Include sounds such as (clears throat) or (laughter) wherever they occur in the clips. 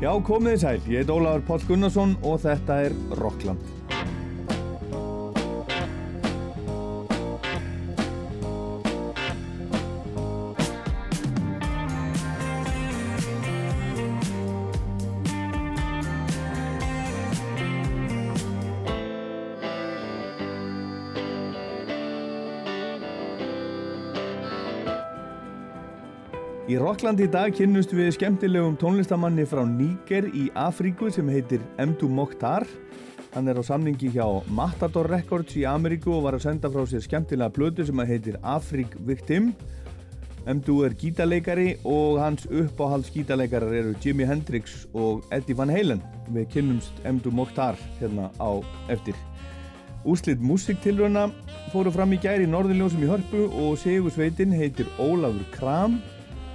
Já, komið þið sæl. Ég heit Ólafur Páll Gunnarsson og þetta er Rockland. Í Rocklandi í dag kynnust við skemmtilegum tónlistamanni frá Níger í Afríku sem heitir Mdu Mokhtar. Hann er á samningi hjá Matador Records í Ameríku og var að senda frá sér skemmtilega blödu sem heitir Afrik Victim. Mdu er gítarleikari og hans uppáhalds gítarleikarar eru Jimi Hendrix og Eddie Van Halen. Við kynnumst Mdu Mokhtar hérna á eftir. Úslitt músiktilröna fóru fram í gæri í Norðurljósum í Hörpu og Sigursveitin heitir Ólafur Kram.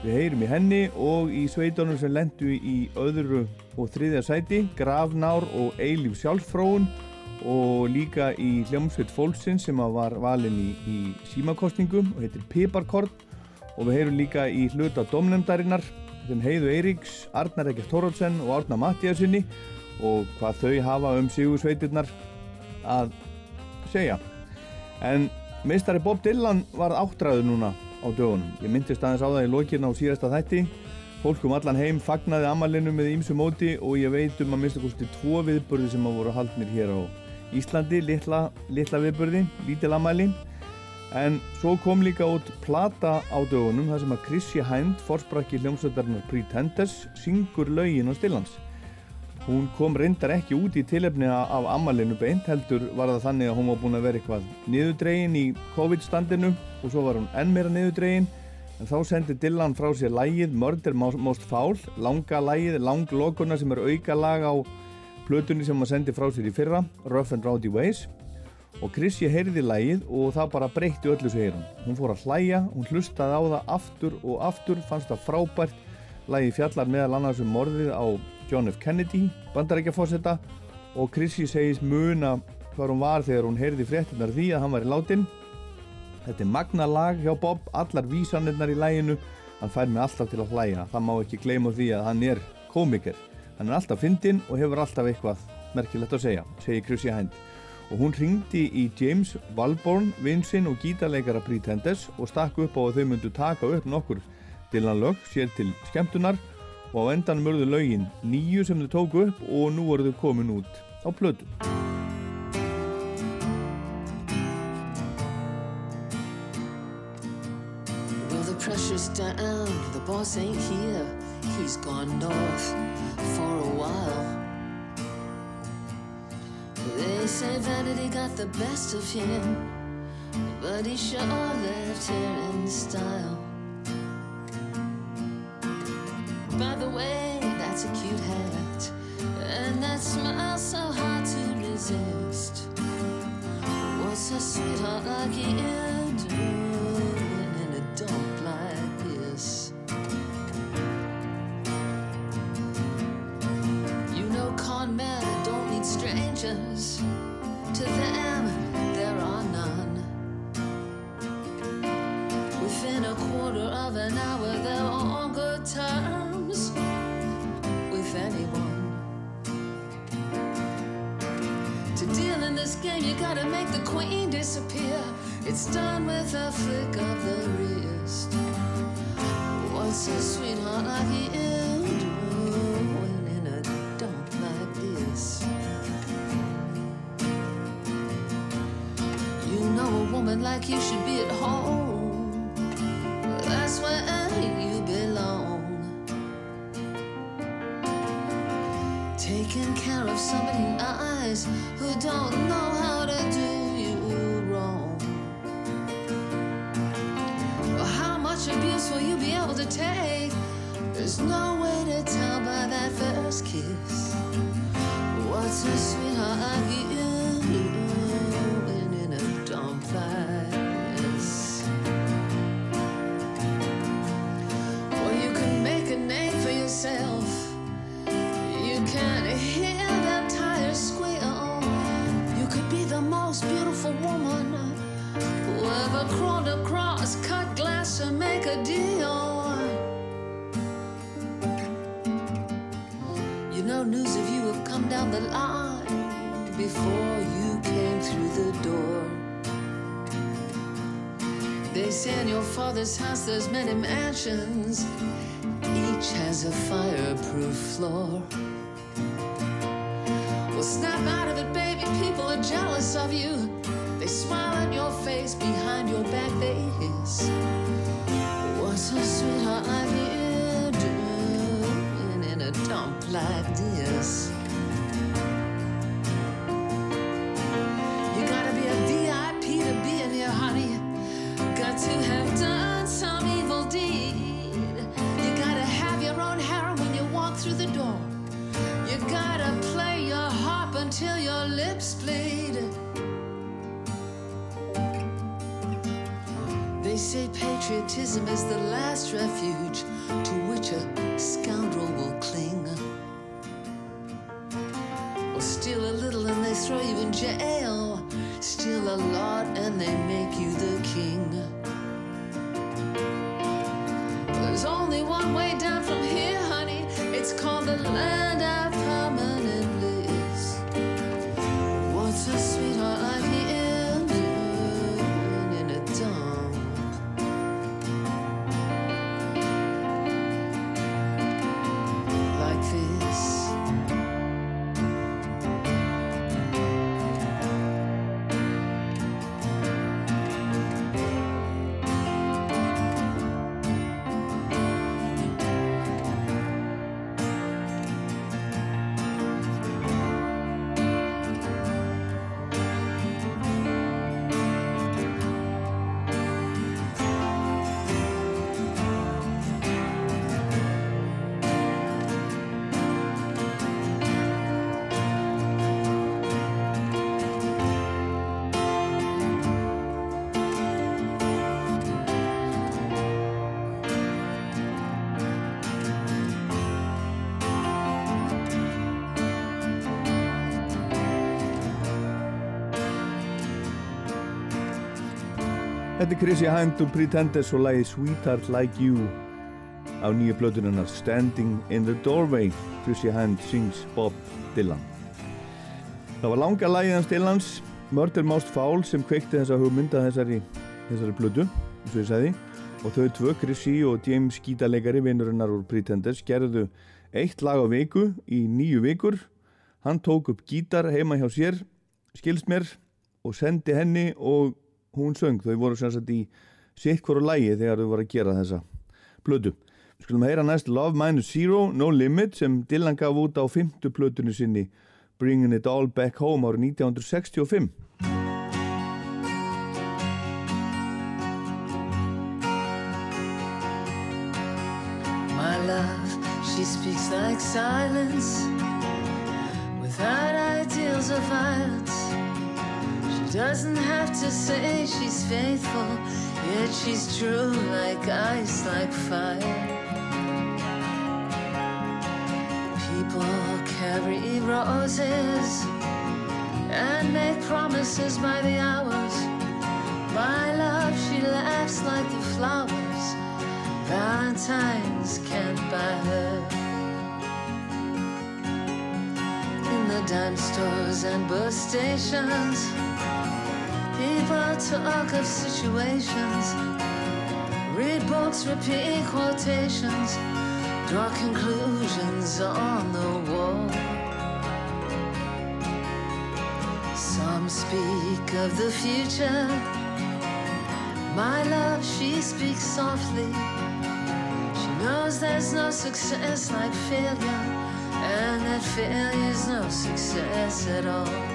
Við heyrum í henni og í sveitunum sem lendu í öðru og þriðja sæti, Grafnár og Eilíf sjálffróun og líka í hljómsveit fólksins sem var valin í, í símakostningum og heitir Piparkord og við heyrum líka í hluta domnefndarinnar sem heiðu Eiríks, Arnar Ekkert Thoraldsen og Arnar Mattíasinni og hvað þau hafa um Sigursveitirnar að segja. En meistari Bob Dylan var áttræður núna á dögunum. Ég myndist aðeins á það í lokirna á síðasta þætti. Fólk um allan heim fagnaði amalinu með ímsu móti og ég veit um að mista kosti tvo viðbörði sem að voru haldnir hér á Íslandi, litla, litla viðbörði, lítil amali. En svo kom líka út plata á dögunum þar sem að Chrissy Hind, forsprakki hljómsveitarnar Pretenders, syngur laugin á stillans. Hún kom reyndar ekki út í tilefni af amalinu beint, heldur var það þannig að hún var búin að vera eitthvað niðurdregin í COVID-standinu og svo var hún enn meira niðurdregin. En þá sendi Dylan frá sér lægið Murder Most Foul, langa lægið, langlokuna sem er auka lag á plötunni sem maður sendi frá sér í fyrra, Rough and Rowdy Ways. Og Chrissy heyrði lægið og það bara breytti öllu svo heyrum. Hún fór að hlæja, hún hlustaði á það aftur og aftur, fannst það frábært, lægið fjallar meðal annars um morðið á John F. Kennedy, bandarækjafósetta og Chrissy segist muna hvað hún var þegar hún heyrði fréttunar því að hann var í látin. Þetta er magna lag hjá Bob, allar vísanirnar í læginu, hann fær mig alltaf til að hlæja, það má ekki gleyma því að hann er komiker. Hann er alltaf fyndinn og hefur alltaf eitthvað merkilegt að segja, segir Chrissy Hind. Og hún ringdi í James Walborn, vinsinn og gítarleikara Pretenders og stakk upp á að þau myndu taka upp nokkur Dylan lög sér til skemmtunar og á endan mörðu laugin nýju sem þau tóku upp og nú voru þau komin út á plötu. Well, the pressure's down, the boss ain't here. He's gone north for a while. They say vanity got the best of him, but he sure left here in style. By the way, that's a cute hat, and that smile so hard to resist. What's a sweetheart like you doing in a dump like this? You know, con men don't need strangers. Queen disappear. It's done with a flick of the wrist. What's a sweetheart like you doing father's house there's many mansions. Each has a fireproof floor. Patriotism is the Þetta er Chrissy Hind og Pretenders og lagi Sweetheart Like You á nýju blöðunarnar Standing in the Doorway. Chrissy Hind sings Bob Dylan. Það var langa lagið hans Dylans Murder Most Foul sem kveikti þessa hugmynda þessari, þessari blödu eins og ég sagði. Og þau tvö, Chrissy og James gítarleikari vinnurinnar úr Pretenders gerðu eitt lag á viku í nýju vikur. Hann tók upp gítar heima hjá sér skilst mér og sendi henni og hún söng, þau voru sem sagt í sitt hverju lægi þegar þau voru að gera þessa plötu. Við skulum heyra næst Love Minus Zero, No Limit sem Dylan gaf út á fymtu plötunni sinni Bringing It All Back Home árið 1965. My love, she speaks like silence without ideals of violence. Doesn't have to say she's faithful, yet she's true like ice, like fire. People carry roses and make promises by the hours. My love, she laughs like the flowers. Valentine's can't buy her. In the dime stores and bus stations, people talk of situations. Read books, repeat quotations, draw conclusions on the wall. Some speak of the future. My love, she speaks softly. She knows there's no success like failure, and that failure's no success at all.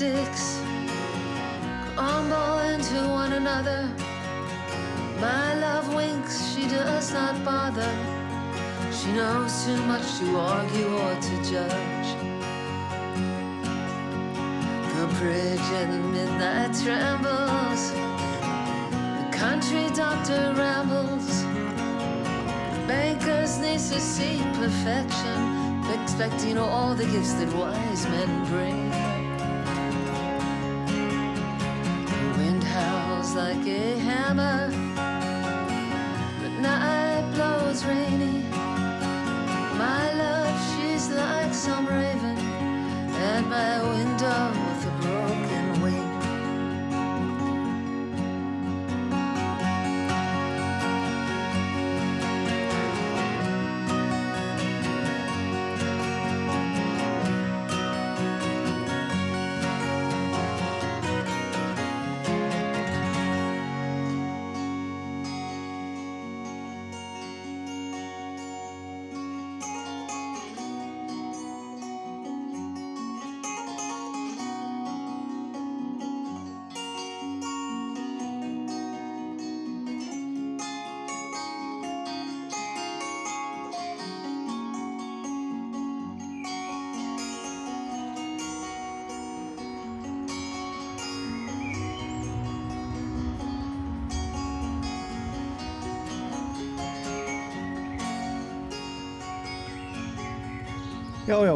Matchsticks crumble into one another. My love winks, she does not bother. She knows too much to argue or to judge. The bridge at midnight trembles. The country doctor rambles. The banker's needs to see perfection, expecting all the gifts that wise men bring. Like a hammer. The night blows rainy. My love, she's like some raven at my window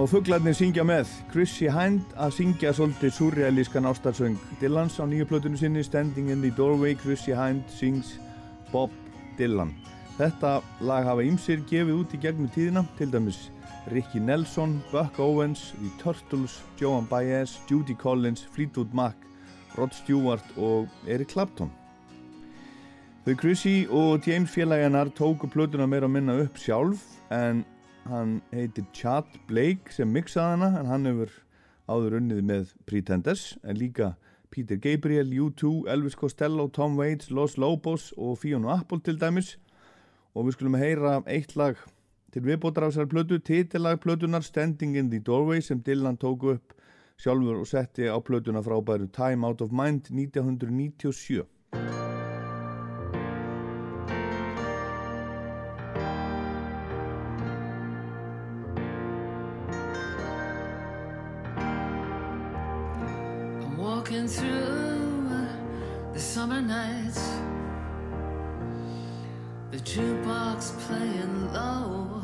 Já, fugglarnir syngja með. Chrissy Hind að syngja svolítið surrealískan ástarsöng. Dylans á nýju plötunum sinni, Standing in the Doorway, Chrissy Hind sings Bob Dylan. Þetta lag hafa ýmsir gefið út í gegnum tíðina, til dæmis Ricky Nelson, Buck Owens, The Turtles, Joan Baez, Judy Collins, Fleetwood Mac, Rod Stewart og Eric Clapton. Þau Chrissy og James félagjanar tóku plötuna meira að minna upp sjálf en hann heitir Chad Blake sem mixaði hana en hann hefur áður unnið með Pretenders en líka Peter Gabriel, U2, Elvis Costello, Tom Waits, Los Lobos og Fiona Apple til dæmis. Og við skulum heyra eitt lag til viðbótar af þessar plötu, titillag plötunar Standing in the Doorway sem Dylan tóku upp sjálfur og setti á plötuna frábæru Time Out of Mind 1997 through the summer nights, the jukebox playing low.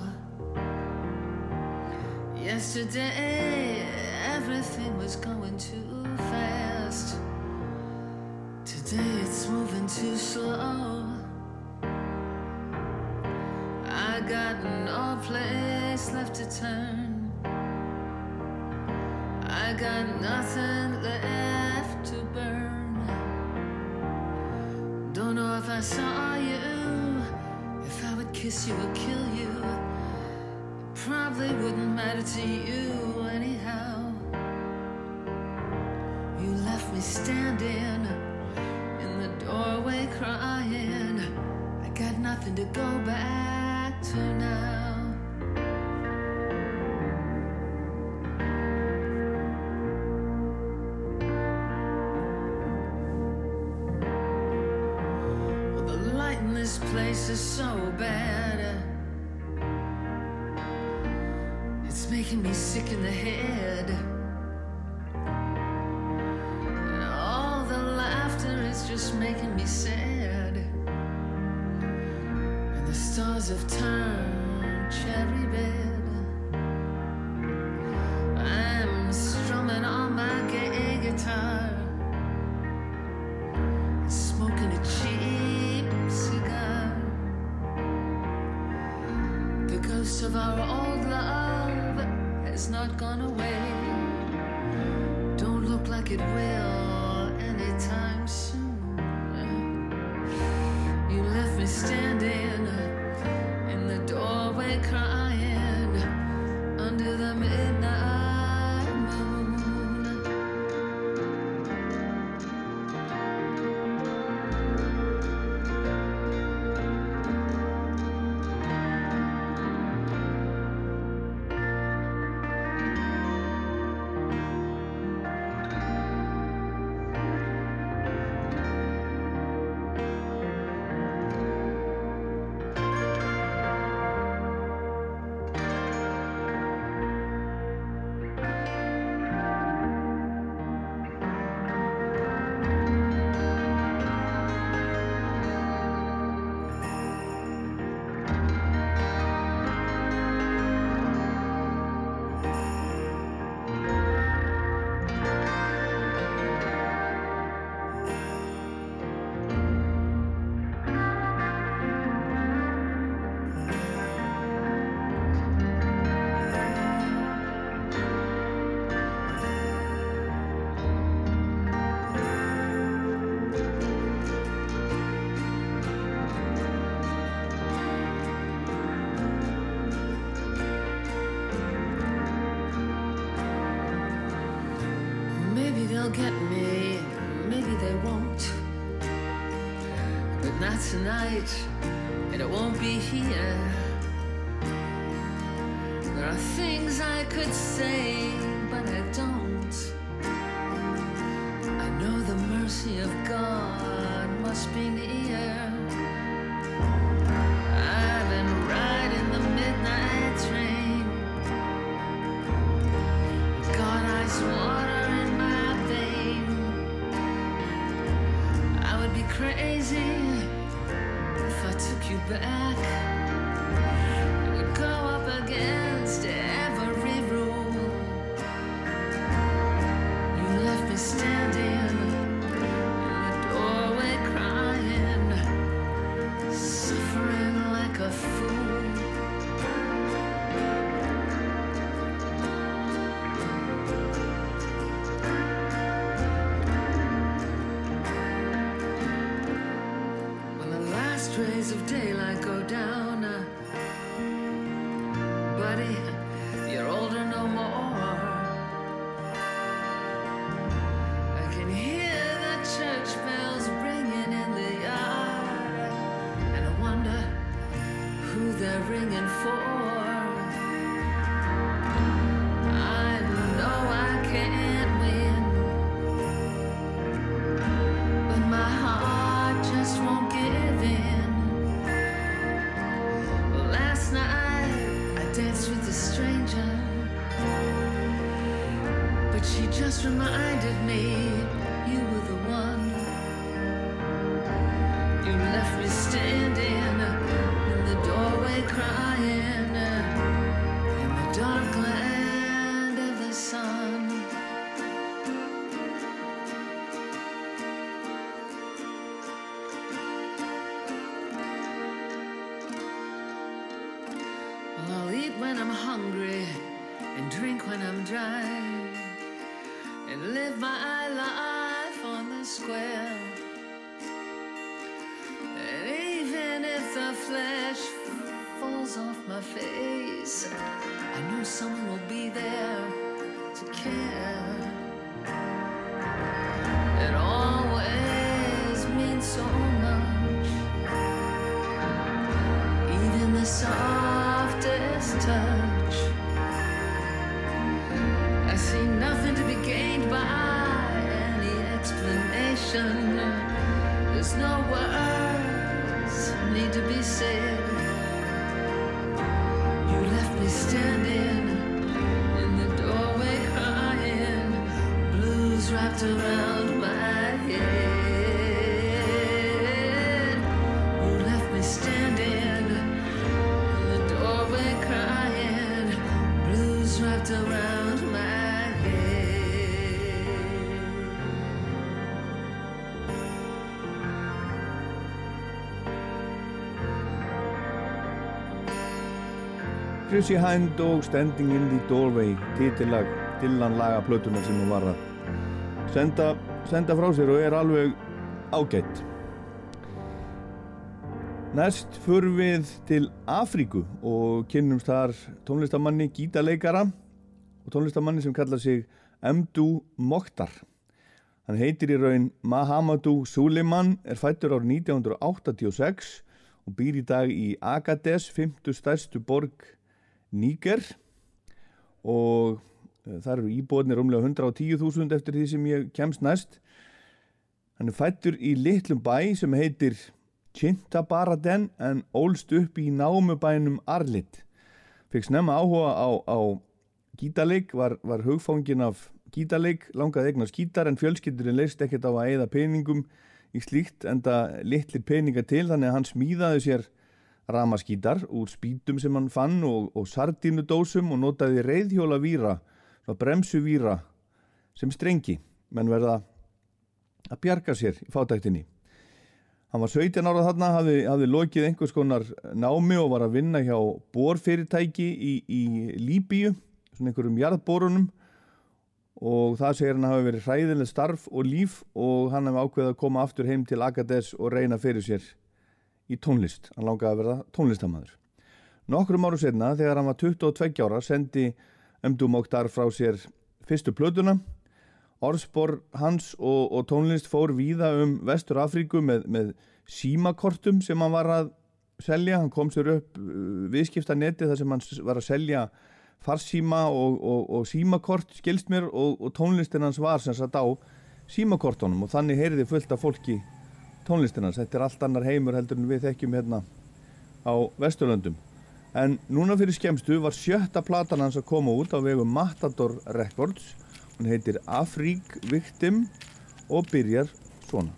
Yesterday, everything was going too fast. Today, it's moving too slow. I got no place left to turn. I got nothing left I saw you, if I would kiss you or kill you. It probably wouldn't matter to you anyhow. You left me standing in the doorway crying. I got nothing to go back to now. This place is so bad. It's making me sick in the head. And all the laughter is just making me sad. And the stars have turned cherry red. And it won't be here. There are things I could say, singing for. Chrissy Hind og Standing in the Doorway titillag Dylan laga plötunar sem hún var að senda, senda frá sér og er alveg ágætt. Næst förum við til Afríku og kynnumst þar tónlistamanni, gítaleikara og tónlistamanni sem kallar sig Mdu Mokhtar. Hann heitir í raun Mahamadou Suleiman, er fættur árið 1986 og býr í dag í Agadez, fymtu stærstu borg Níger og eh, þar eru íbúðinir umlega 110.000 eftir því sem ég kemst næst. Hann er fættur í litlum bæ sem heitir Chintabaraden en ólst upp í námubænum Arlit. Fekk snemma áhuga á, á gítarleik, var, var hugfangin af gítarleik, langaði eignast gítar en fjölskyldurinn leist ekkert á að eigða peningum í slíkt enda litlir peninga til þannig að hann smíðaði sér ramaskítar úr spítum sem hann fann og, og sardínudósum og notaði reyðhjóla víra, bremsu víra sem strengi, menn verða að bjarga sér í fátæktinni. Hann var 17 ára þarna, hafði, hafði lokið einhvers konar námi og var að vinna hjá borfyrirtæki í, í Líbíu, svona einhverjum jarðborunum og það segir hann hafi verið hræðileg starf og líf og hann hefði ákveðið að koma aftur heim til Agadez og reyna fyrir sér í tónlist. Hann langaði að verða tónlistamæður. Nokkrum áru setna, þegar hann var 22 ára, sendi Mdu Mokhtar frá sér fyrstu plötuna orðspor hans og, og tónlist fór víða um Vestur Afríku með, með símakortum sem hann var að selja, hann kom sér upp uh, viðskiptanetti þar sem hann var að selja farsíma og, og, og símakort skilst mér og, tónlistin hans var sem sagt á símakortunum og þannig heyrði fullt af fólki tónlistin hans, þetta er allt annar heimur heldur en við þekkjum hérna á Vesturlöndum. En núna fyrir skemmstu var sjötta platan hans að koma út á vegum Matador Records. Hún heitir Afrík Victim og byrjar svona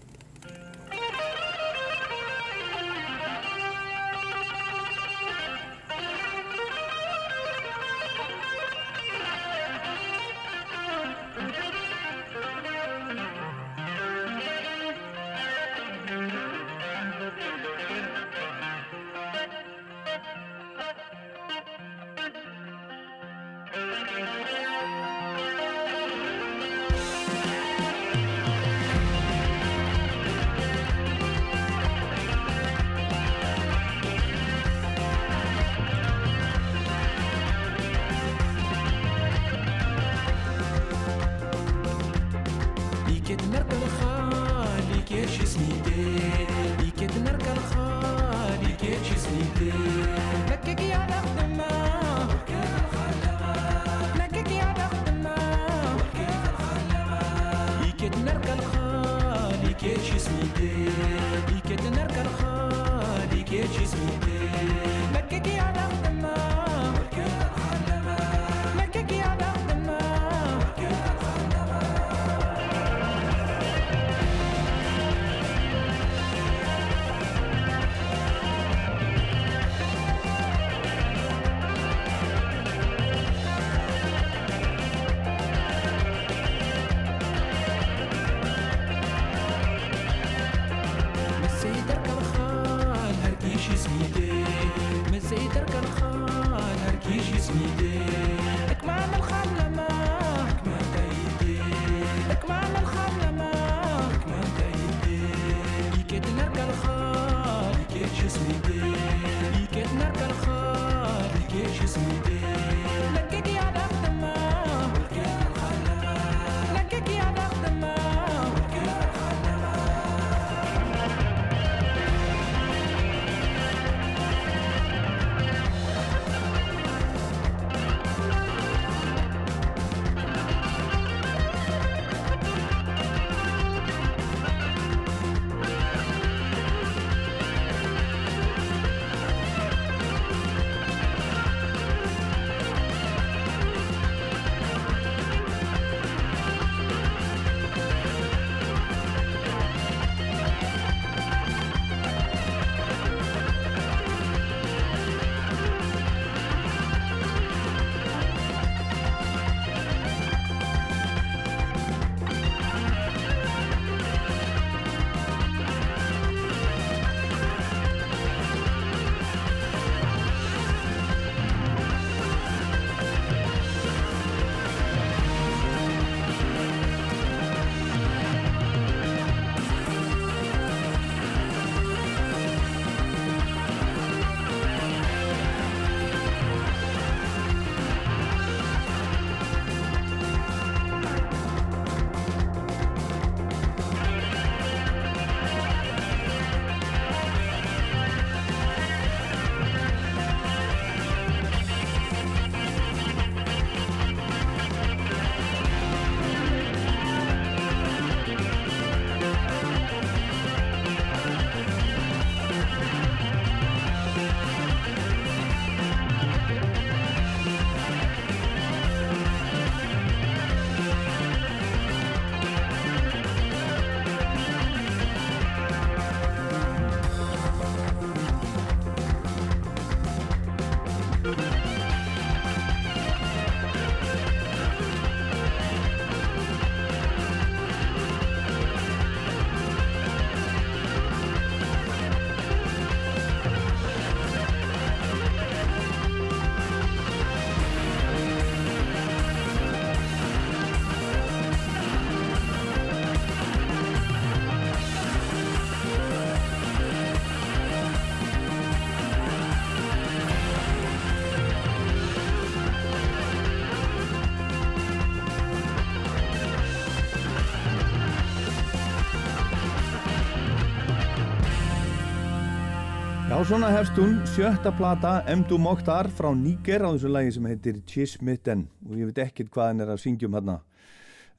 svona hefst hún sjötta plata Mdu Mokhtar frá Níger á þessu lagi sem heitir Chismitten. Og ég veit ekkert hvað hann er að syngjum hérna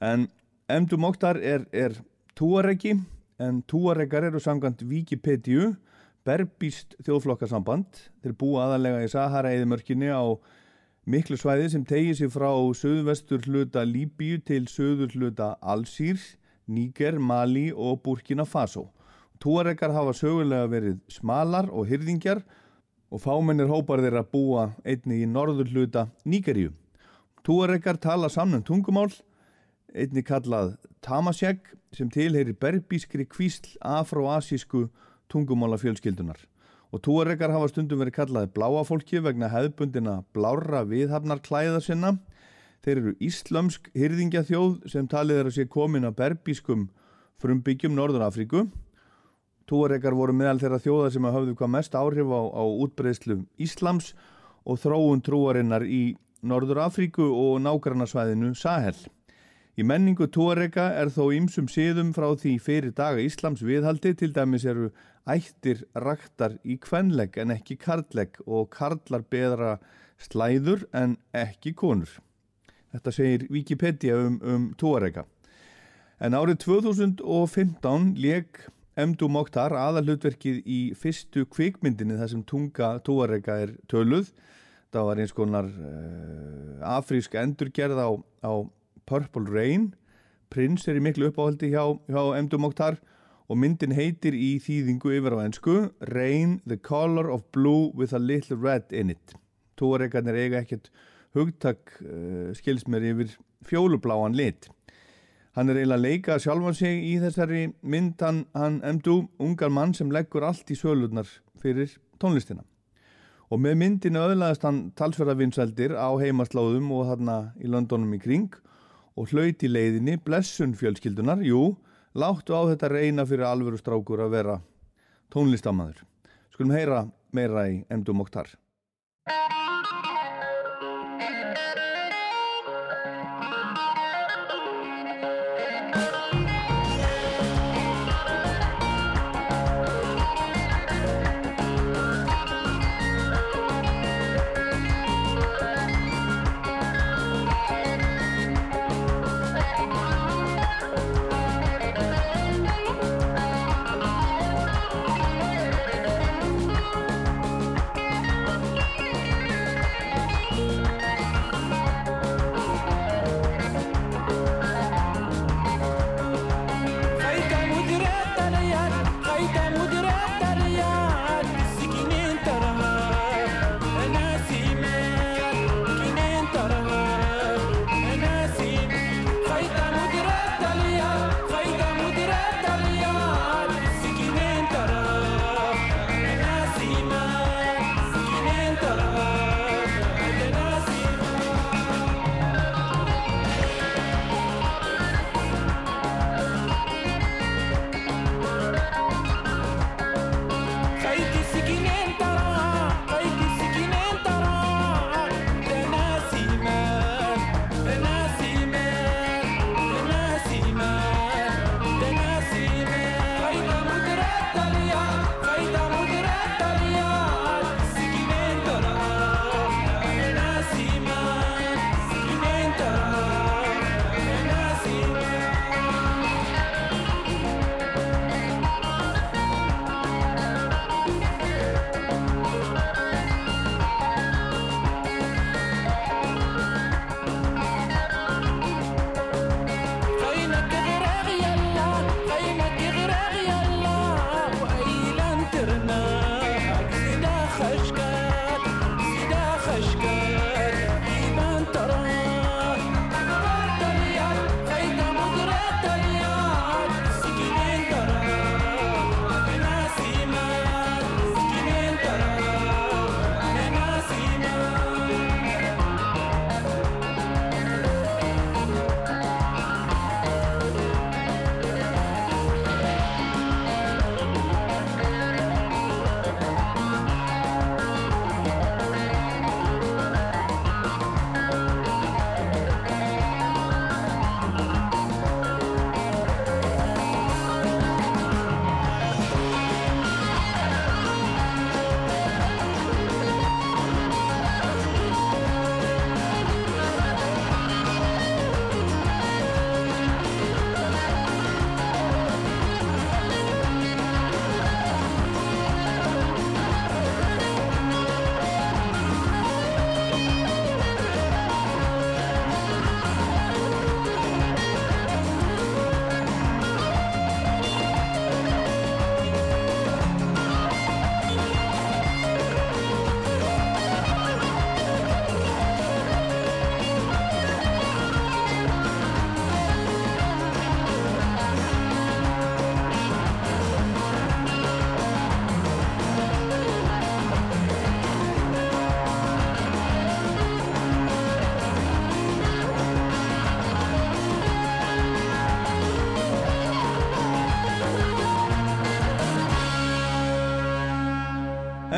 en Mdu Mokhtar er, er túaregi en túaregar eru samkvæmt Wikipedia berbíst þjóðflokkasamband. Þeir búa aðalega í Sahara eðimörkinni á miklu svæði sem tegir sér frá söðvestur hluta Líbíu til söður hluta Alsýr, Níger, Mali og Burkina Faso Túaregar hafa sögulega verið smalar og hyrðingjar og fámennir hópar þeirra búa einni í norður hluta Nígeríu. Túaregar tala saman tungumál, einni kallað Tamasjeg sem tilheyri berbískri kvísl afroasísku tungumálafjölskyldunar. Og túaregar hafa stundum verið kallaði bláafólki vegna hefðbundina blárra viðhafnar klæða sinna. Þeir eru íslömsk hyrðingjathjóð sem talið er að sé komin að berbískum frumbyggjum Norður Afríku Túaregar voru meðal þeirra þjóða sem hafðu hvað mest áhrif á, á útbreyðslu Íslams og þróun trúarinnar í Norður Afríku og nágrannasvæðinu Sahel. Í menningu Túarega er þó ýmsum síðum frá því fyrir daga Íslams viðhaldi til dæmis eru ættir raktar í kvenlegg en ekki karllegg og karlar beðra slæður en ekki konur. Þetta segir Wikipedia um, um Túarega. En árið 2015 leik Mdu Mokhtar aðalutverkið í fyrstu kvikmyndinni þar sem tunga túarega er töluð. Það var eins konar uh, afrísk endurgerð á, á Purple Rain. Prins er í miklu uppáhaldi hjá, hjá Mdu Mokhtar og myndin heitir í þýðingu yfir á ennsku Rain, the color of blue with a little red in it. Túaregarnir eiga ekkert hugtak uh, skilsmer yfir fjólubláan lit. Hann er eiginlega að leika sjálfan sig í þessari mynd hann, emdu ungar mann sem leggur allt í sölurnar fyrir tónlistina. Og með myndinu öðlaðist hann talsverðavinsældir á heimaslóðum og þarna í Londonum í kring og hlauti leiðinni blessun fjölskyldunar, jú, láttu á þetta reyna fyrir alvöru strákur að vera tónlistamæður. Skulum heyra meira í Emdu Mokhtar.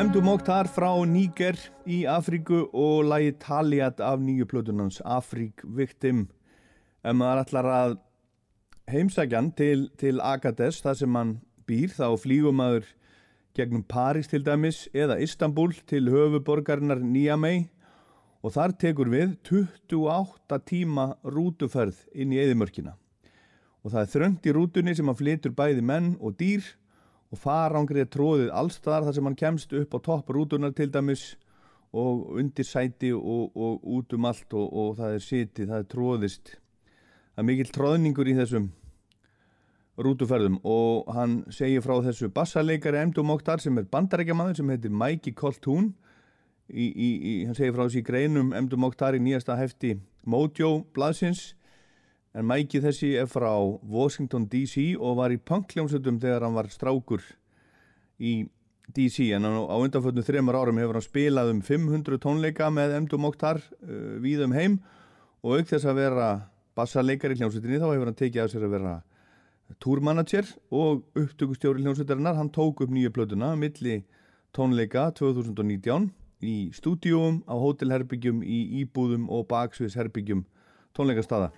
Emdu Mokhtar frá Níger í Afríku og lagi Taliat af nýju plötunans Afrík Victim. Ef maður ætlar að heimsækjan til, til Agadez þar sem hann býr þá flýgum maður gegnum París til dæmis eða Istanbul til höfuborgarinnar Niamey og þar tekur við 28 tíma rútuferð inn í eðimörkina og það er þröngt í rútunni sem hann flytur bæði menn og dýr og farangrið tróðið allstar þar sem hann kemst upp á topp rútunar til dæmis og undir sæti og, og út um allt og, og það er sitið, það er tróðist það er mikill tróðningur í þessum rútuferðum og hann segir frá þessu bassaleikari Emdu Mokhtar sem er bandarækjamaður sem heitir Mikey í, hann segir frá þessi greinum Emdu Mokhtar í nýjasta hefti Mojo blaðsins en Mikey þessi er frá Washington DC og var í punkljómsutum þegar hann var strákur í DC en á undanföldum þreymar árum hefur hann spilað um 500 tónleika með Emdu Mokhtar uh, við um heim. Og auk þess að vera bassaleikari í hljómsutinni þá hefur hann tekið af sér að vera túrmanager og upptökustjóri hljómsveitarinnar. Hann tók upp nýju plötuna milli tónleika 2019 í stúdíum, á hótelherbyggjum í íbúðum og baksviðsherbyggjum tónleikastada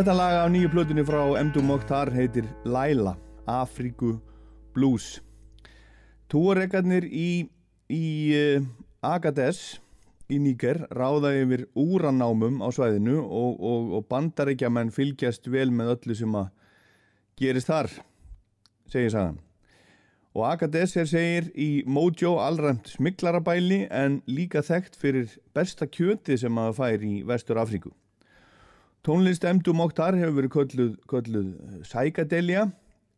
Þetta lag á nýju plötunni frá Mdu Mokhtar heitir Laila, Afriku Blues. Túarekarnir í, í uh, Agadez í Níker ráða yfir úranámum á svæðinu og, og, og bandarækjamenn fylgjast vel með öllu sem að gerist þar, segir sagan. Og Agadez er segir í Mojo allræmt smiklarabæli en líka þekkt fyrir besta kjöti sem að fær í Vestur Afríku. Tónlist Emdu Mokhtar hefur verið kölluð, kölluð sækadelja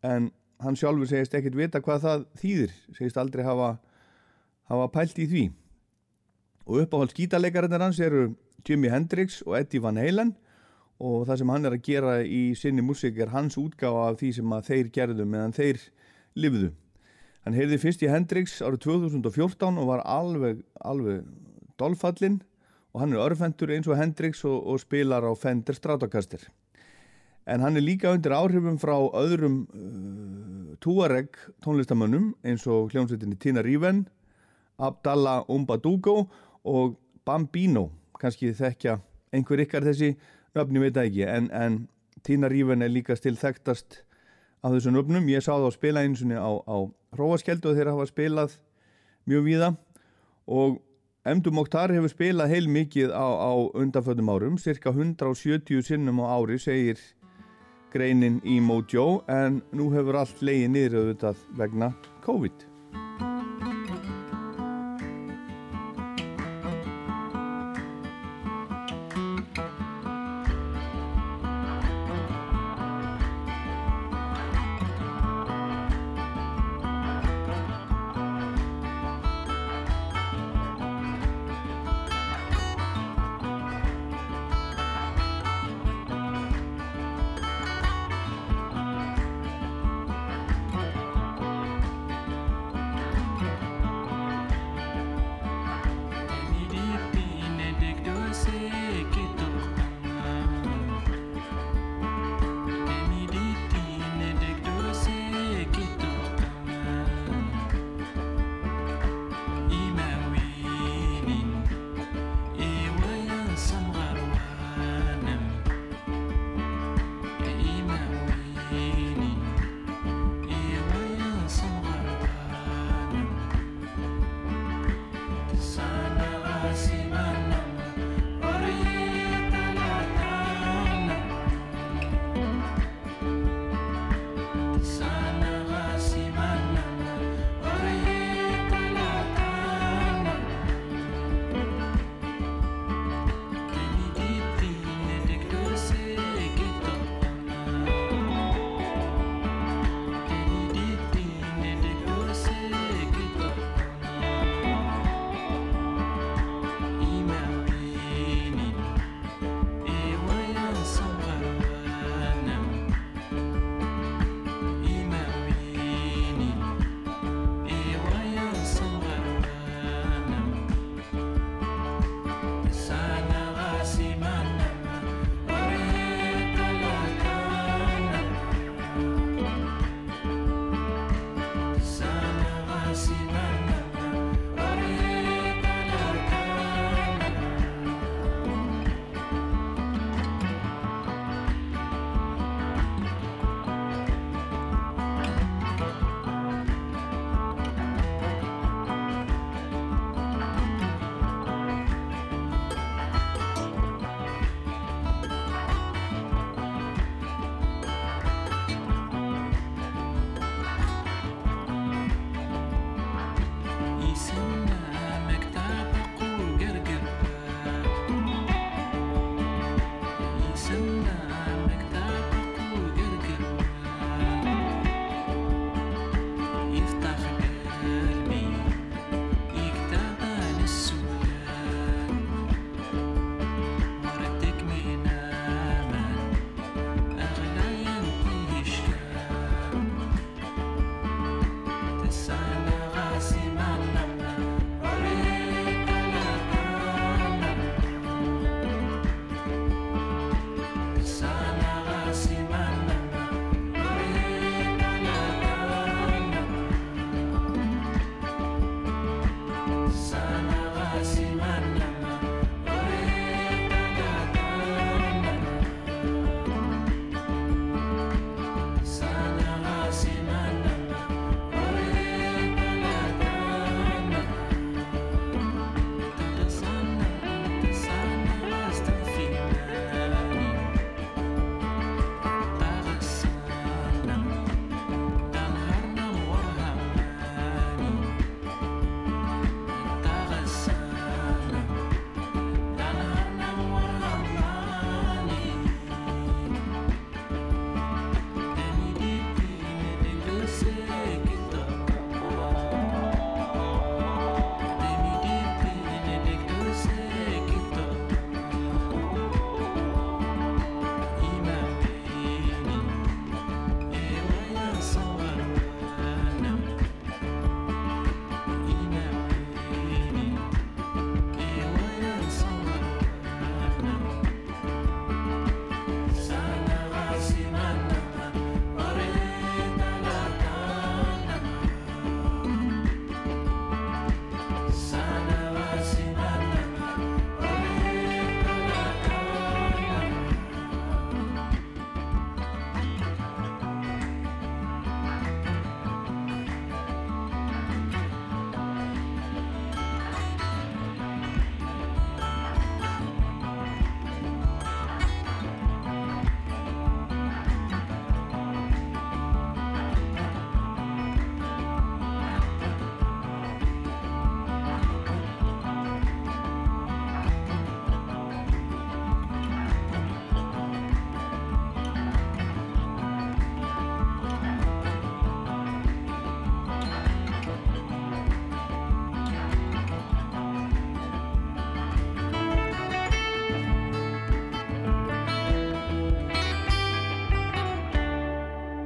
en hann sjálfur segist ekkert vita hvað það þýðir, segist aldrei hafa, hafa pælt í því. Og uppáhald skítaleikarinnir hans eru Jimi Hendrix og Eddie Van Halen og það sem hann er að gera í sinni músik er hans útgáfa af því sem þeir gerðu meðan þeir livðu. Hann heyrði fyrst í Hendrix árið 2014 og var alveg, alveg dolfallinn og hann er örfendur eins og Hendrix og, og spilar á Fender Stratocaster. En hann er líka undir áhrifum frá öðrum uh, Tuareg tónlistamönnum eins og hljómsveitinni Tina Riven Abdallah Umbadugo og Bambino. Kannski þekkja einhver ykkar þessi nöfni veit ekki en, en Tina Riven er líka stil þekktast af þessum nöfnum, ég sá það á spila eins og á, á Róaskjöldu og þeir hafa spilað mjög víða. Og Emdu Mokhtar hefur spilað heil mikið á, á undanföldum árum, cirka 170 sinnum á ári, segir greinin í Mojo, en nú hefur allt leiðið niður auðvitað vegna COVID.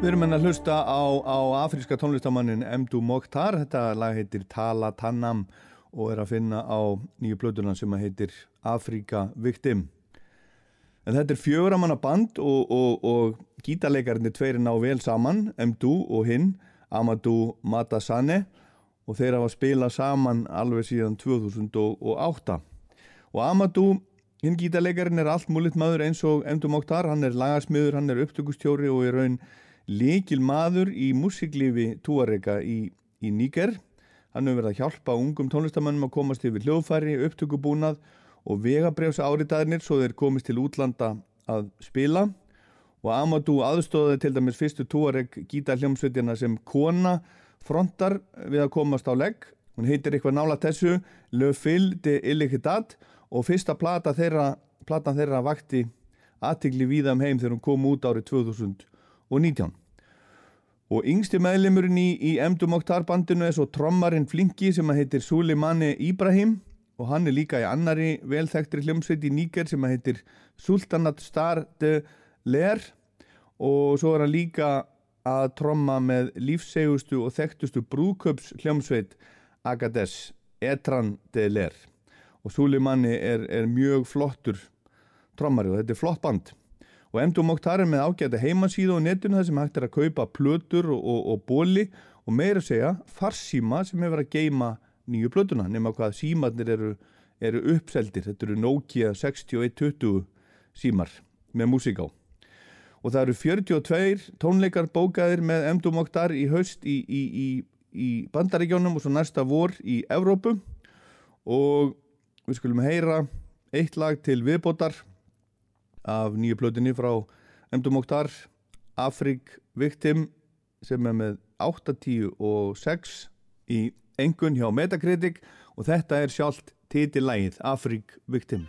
Við erum enn að hlusta á, á afríska tónlistamannin Mdu Mokhtar, þetta lag heitir Tala Tannam og er að finna á nýju blöðuna sem heitir Afrika Victim. En þetta er fjöguramanna band og, og, og gítarleikarnir tveiri ná vel saman, Mdu og hinn, Amadou Matasane og þeir hafa spilað saman alveg síðan 2008. Og Amadou, hinn gítarleikarinn er allt múlitt maður eins og Mdu Mokhtar, hann er lagarsmiður, hann er upptökustjóri og er raun líkil maður í músiklífi Túarega í, í Níger. Hann hefur verið að hjálpa ungum tónlistamannum að komast yfir hljóðfæri, upptökubúnað og vegabrefs áriðaðinir svo þeir komist til útlanda að spila og Amadou aðstóði til dæmis fyrstu Túareg gítarhljómsveitina sem kona frontar við að komast á legg. Hún heitir eitthvað nála þessu Le Fil de Illiquidat og fyrsta plata þeirra, platan þeirra vakti aðtigli víða um heim þegar hún kom út árið 2000 og 19. Og yngsti meðlemurinn í, í Emdu Mokhtar bandinu er svo trommarinn Flinki sem að heitir Suleimani Ibrahim og hann er líka í annari velþektri hljómsveit í Níker sem að heitir Sultanat Star de Ler og svo er hann líka að tromma með lífsegustu og þekktustu brúköps hljómsveit Agades Etran de Ler og Suleimani er, er mjög flottur trommari og þetta er flott band og M2 Mokhtar er með ágæta heimasíðu á netinu þar sem hægt er að kaupa plötur og, og, og bóli og meira að segja farsíma sem hefur að geima nýju plötuna nema hvað símarnir eru, eru uppseldir, þetta eru Nokia 6120 símar með músík á. Og það eru 42 tónleikar bókaðir með M2 Mokhtar í haust í, í, í, í bandaríkjónum og svo næsta vor í Evrópu. Og við skulum heyra eitt lag til viðbótar af nýju plötinni frá Emdu Mokhtar Afrik Victim sem er með 8, 10 og 6 í engun hjá Metacritic. Og þetta er sjálft titilægið Afrik Victim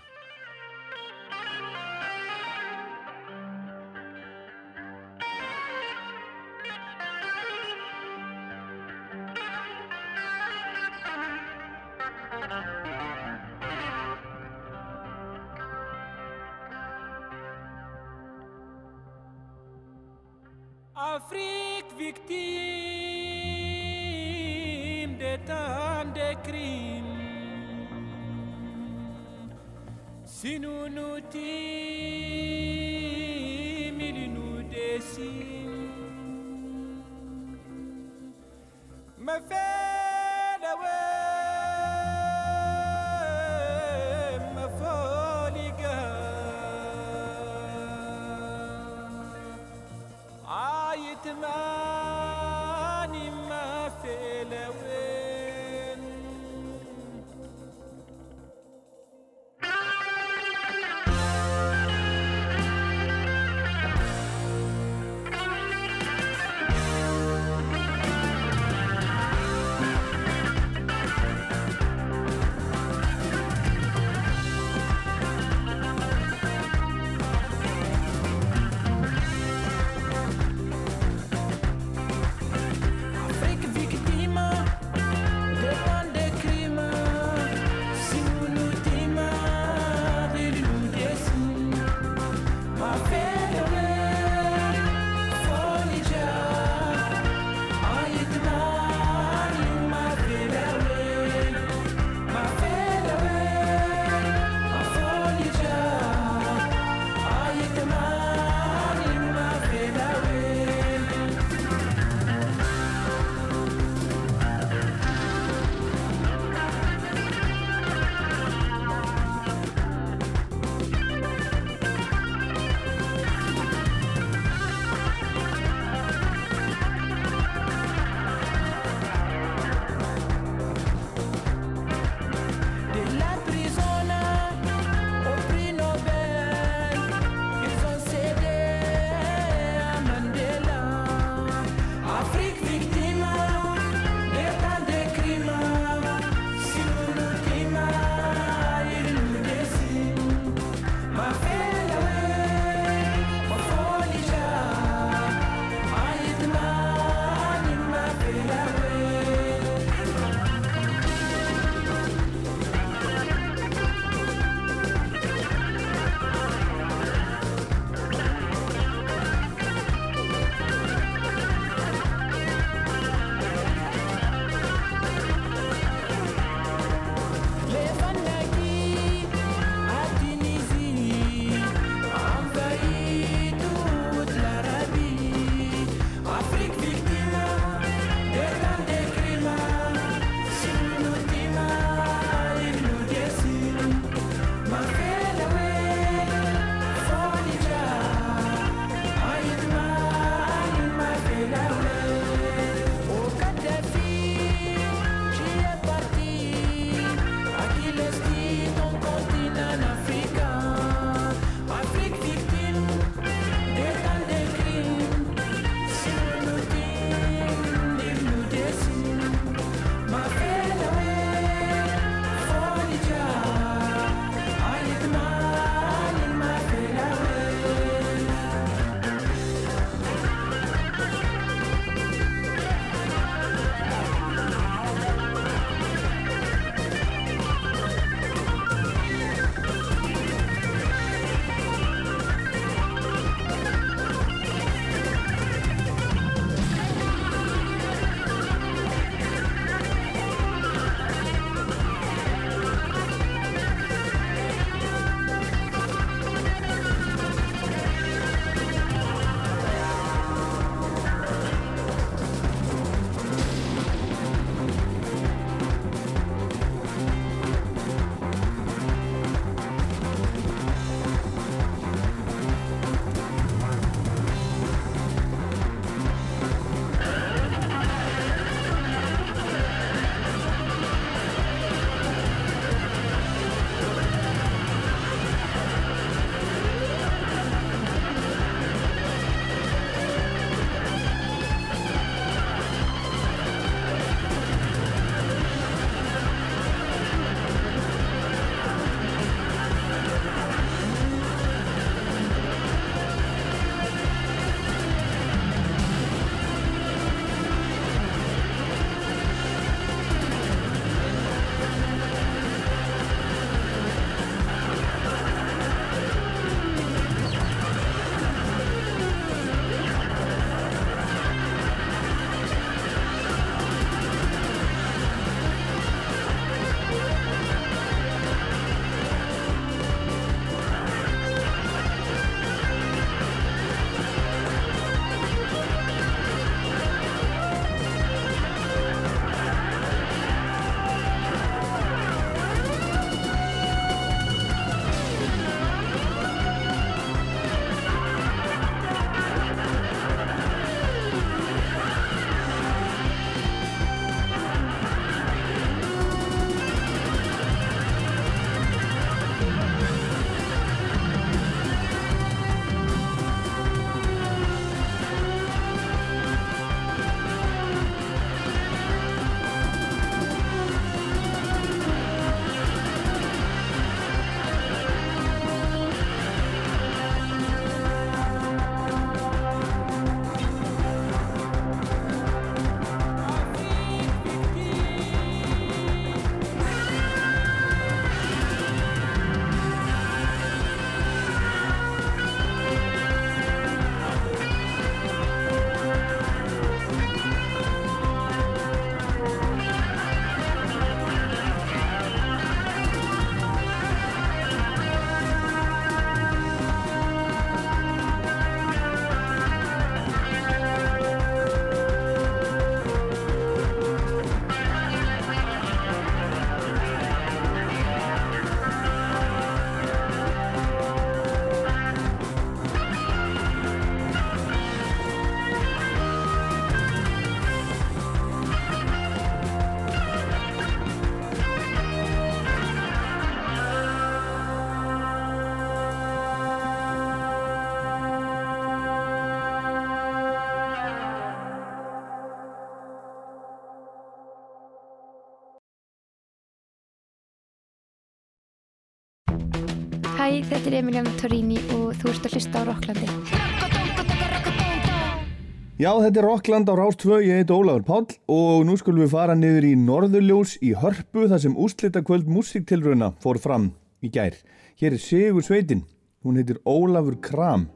þetta er Emiliana Torini og þú ert að hlusta á Rocklandi. Já, þetta er Rockland á Rástvö, ég heit Ólafur Páll og nú skulum við fara niður í Norðurljós í Hörpu þar sem úslitakvöld músiktilruna fór fram í gær. Hér er Sigur Sveitin, hún heitir Ólafur Kram.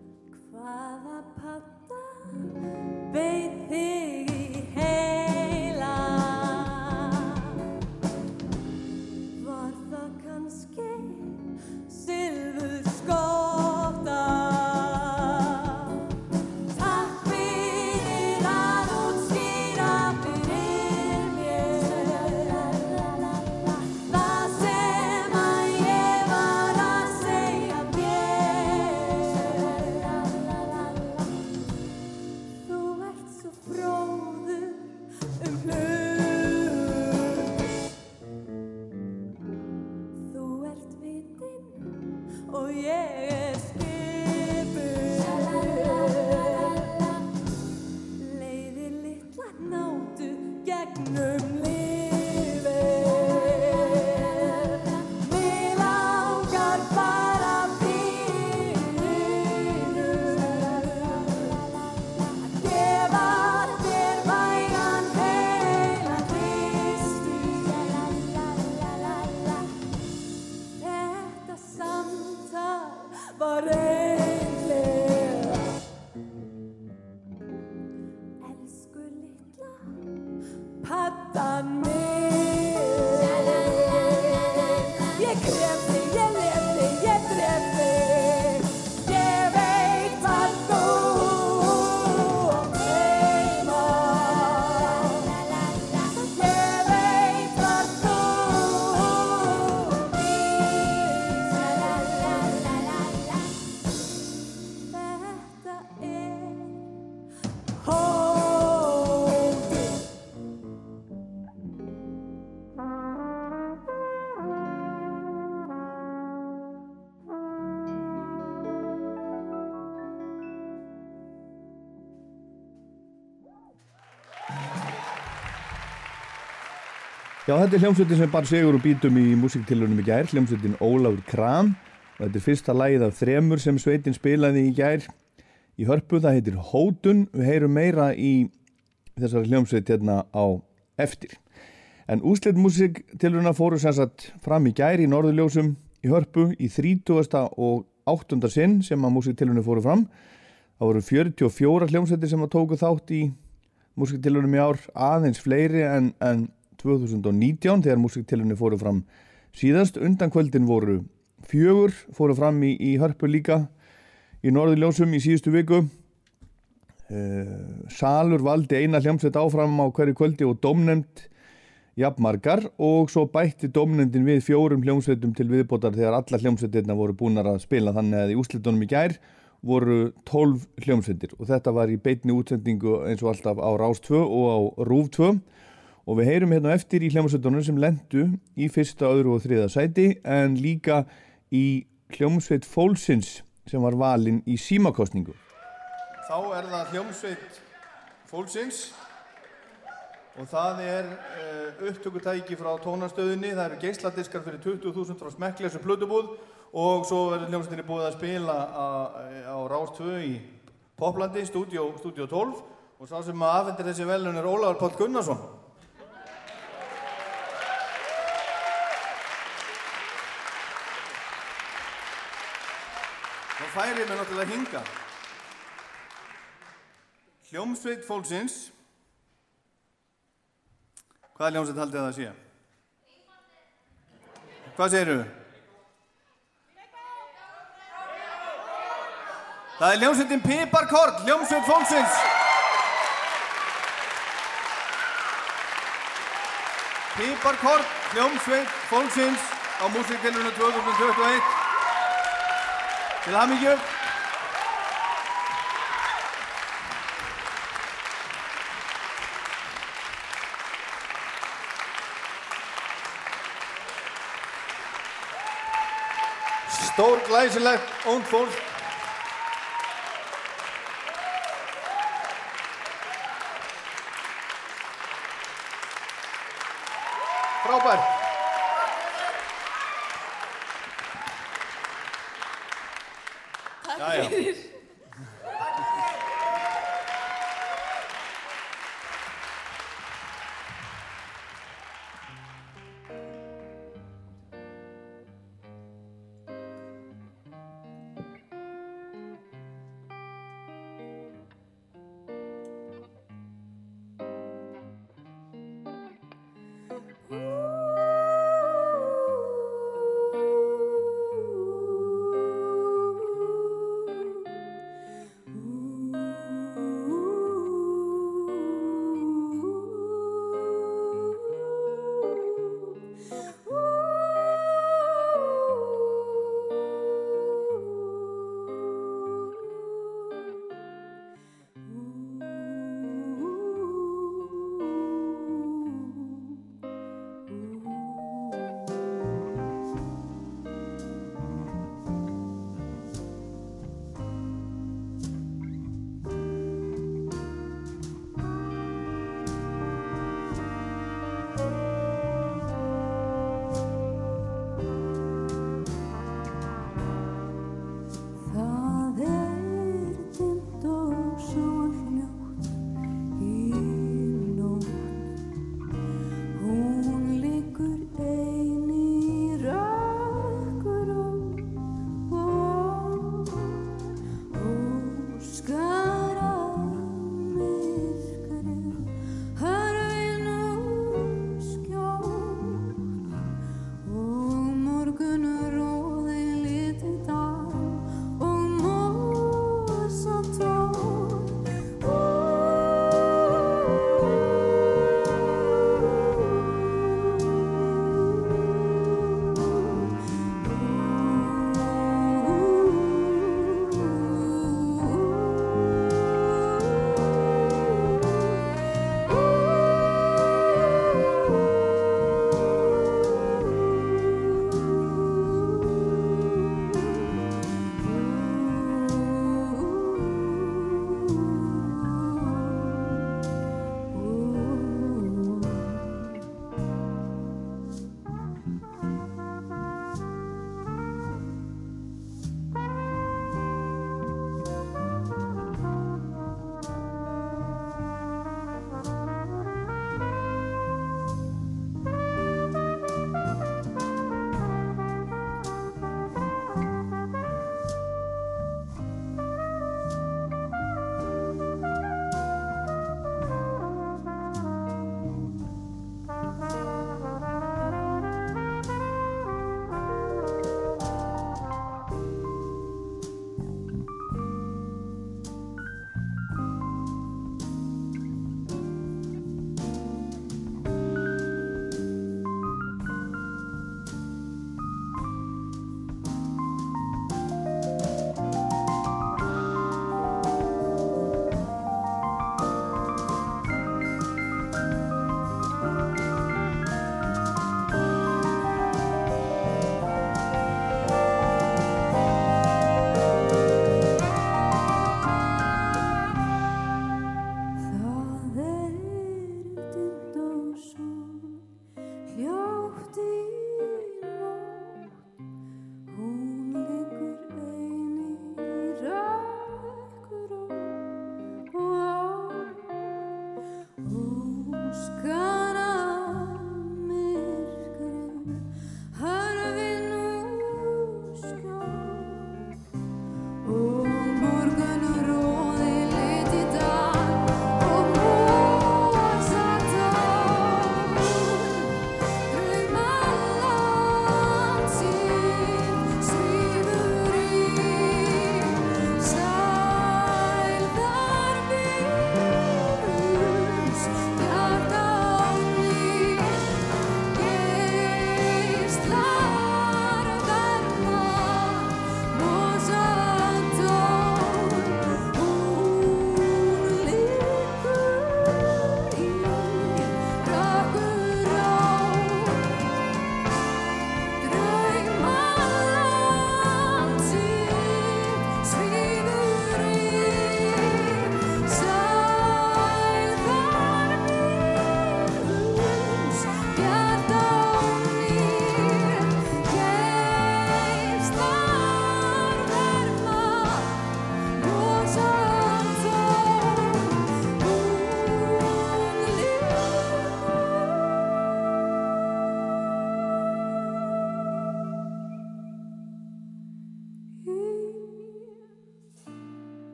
Já, þetta er hljómsveitin sem bar sigur og bítum í músiktilunum í gær, hljómsveitin Ólafur Kram og þetta er fyrsta lagið af þremur sem sveitin spilaði í gær í hörpu, það heitir Hótun, við heyrum meira í þessari hljómsveit hérna á eftir. En úsleitt músiktiluna fóru sem sagt fram í gær í Norðurljósum í hörpu í 30. og 8. sinn sem að músiktilunum fóru fram. Það voru 44 hljómsveitir sem að tóku þátt í músiktilunum í ár, aðeins fleiri en, en 2019 þegar músiktilunni fóru fram síðast. Undan kvöldin voru fjögur, fóru fram í, í hörpu líka í Norðurljósum í síðustu viku. Uh, Salur valdi eina hljómsveit áfram á hverju kvöldi og domnefnd jafnmargar og svo bætti domnefndin við fjórum hljómsveitum til viðbótar þegar alla hljómsveitirna voru búinar að spila þannig að í úslitunum í gær voru 12 hljómsveitir og þetta var í beitni útsendingu eins og alltaf á Rás 2 og á Rúf 2 og við heyrum hérna eftir í hljómsveitunum sem lendu í fyrsta, öðru og þriða sæti en líka í hljómsveit Fólksins sem var valinn í símakostningu. Þá er það hljómsveit Fólksins og það er uh, upptökutæki frá tónastöðinni, það eru geisladiskar fyrir 20.000 frá smekklessu plötubúð og svo er hljómsveitinni búið að spila á, á Rás 2 í Poplandi, stúdíó 12 og sá sem að afhendir þessi velun er Ólafur Páll Gunnarsson. Þá færi mér náttúrulega hinga. Hljómsveit fólksins. Hvaða hljómsveit haldið það að sé? Hvað segirðu? Það er hljómsveitin Piparkort, hljómsveit fólksins. Piparkort, hljómsveit fólksins á músiktilunum 2021. Lammetje. Storkleisele antwoord. Robert.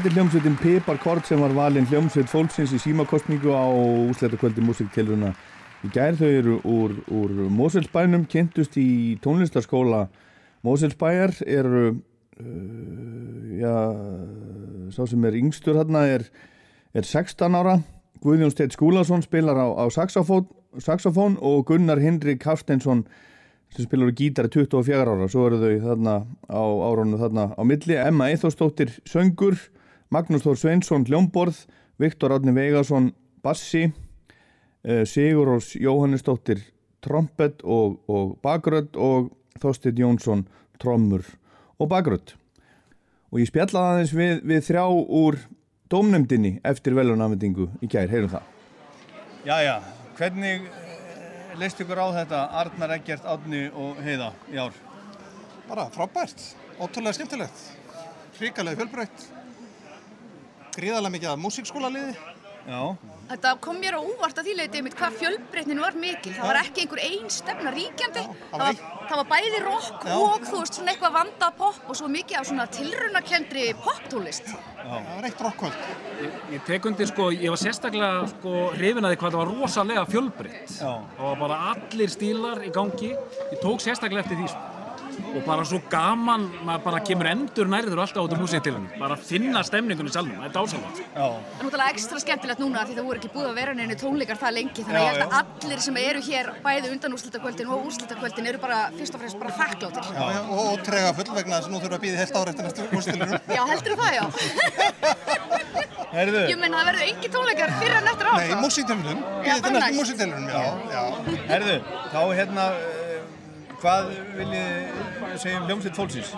Þetta er hljómsveitin Piparkort sem var valinn hljómsveit fólksins í símakostningu á úsleitakvöldi músiktilruna í gær. Þau eru úr, úr Moselsbænum, kynntust í tónlistarskóla Moselsbæjar, eru, uh, já, sá sem er yngstur hérna er, er 16 ára. Guðjón Steit Skúlason spilar á, á saxofón, saxofón og Gunnar Hindrik Hafsteinsson sem spilar á gítari 24 ára. Svo eru þau þarna á árunum þarna á milli. Emma Eithórsdóttir söngur, Magnús Þór Sveinsson hljómborð, Viktor Átni Veigarsson bassi, eh, Sigur Ós Jóhannesdóttir trompet og, og bakrödd og Þorstin Jónsson trommur og bakrödd. Og ég spjallaði aðeins við, við þrjá úr dómnefndinni eftir velunafendingu í gær, heyrum það. Jæja, hvernig eh, leist ykkur á þetta Arnar Eggert, Átni og Heiða í ár? Bara frábært, ótrúlega skemmtilegt, hrikalega fjölbreytt, gríðarlega mikið af músíkskóla liði. Já, Þetta kom mér á úvart að því leitið mitt hvað fjölbreytnin var mikil. Það var ekki einhver ein stefna ríkjandi. það Það var það var bæði rock Já. og þú veist svona eitthvað vandað pop og svo mikið af svona tilrunakendri poptónlist. Það var eitt rockkvöld. Ég tek undir sko, ég var sérstaklega sko hrifin að því hvað það var rosalega fjölbreytt. Já. Það var bara allir stílar í gangi. Ég tók sérstaklega eftir því sko. Og bara svo gaman, maður bara kemur endur nærður alltaf út um húsið til henni. Bara finna stemningunni sjálfum, það er já, Það er náttúrulega ekstra skemmtilegt núna því það voru ekki búið að vera neina tónleikar það lengi. Þannig að Já, ég held að já. allir sem eru hér bæði undan úrslitakvöldin og úrslitakvöldin eru bara fyrst og fremst bara þakkláttir. Og, og trega full vegna þess að nú þurfum við að býða heilt ára eftir næstu úrstilunum. (laughs) Já, heldur það já. (laughs) Herðu, Ég meina það verður engi tónleikar fyrir en eftir ár. (laughs) hvað viljið segja um hljómsveit fólksins?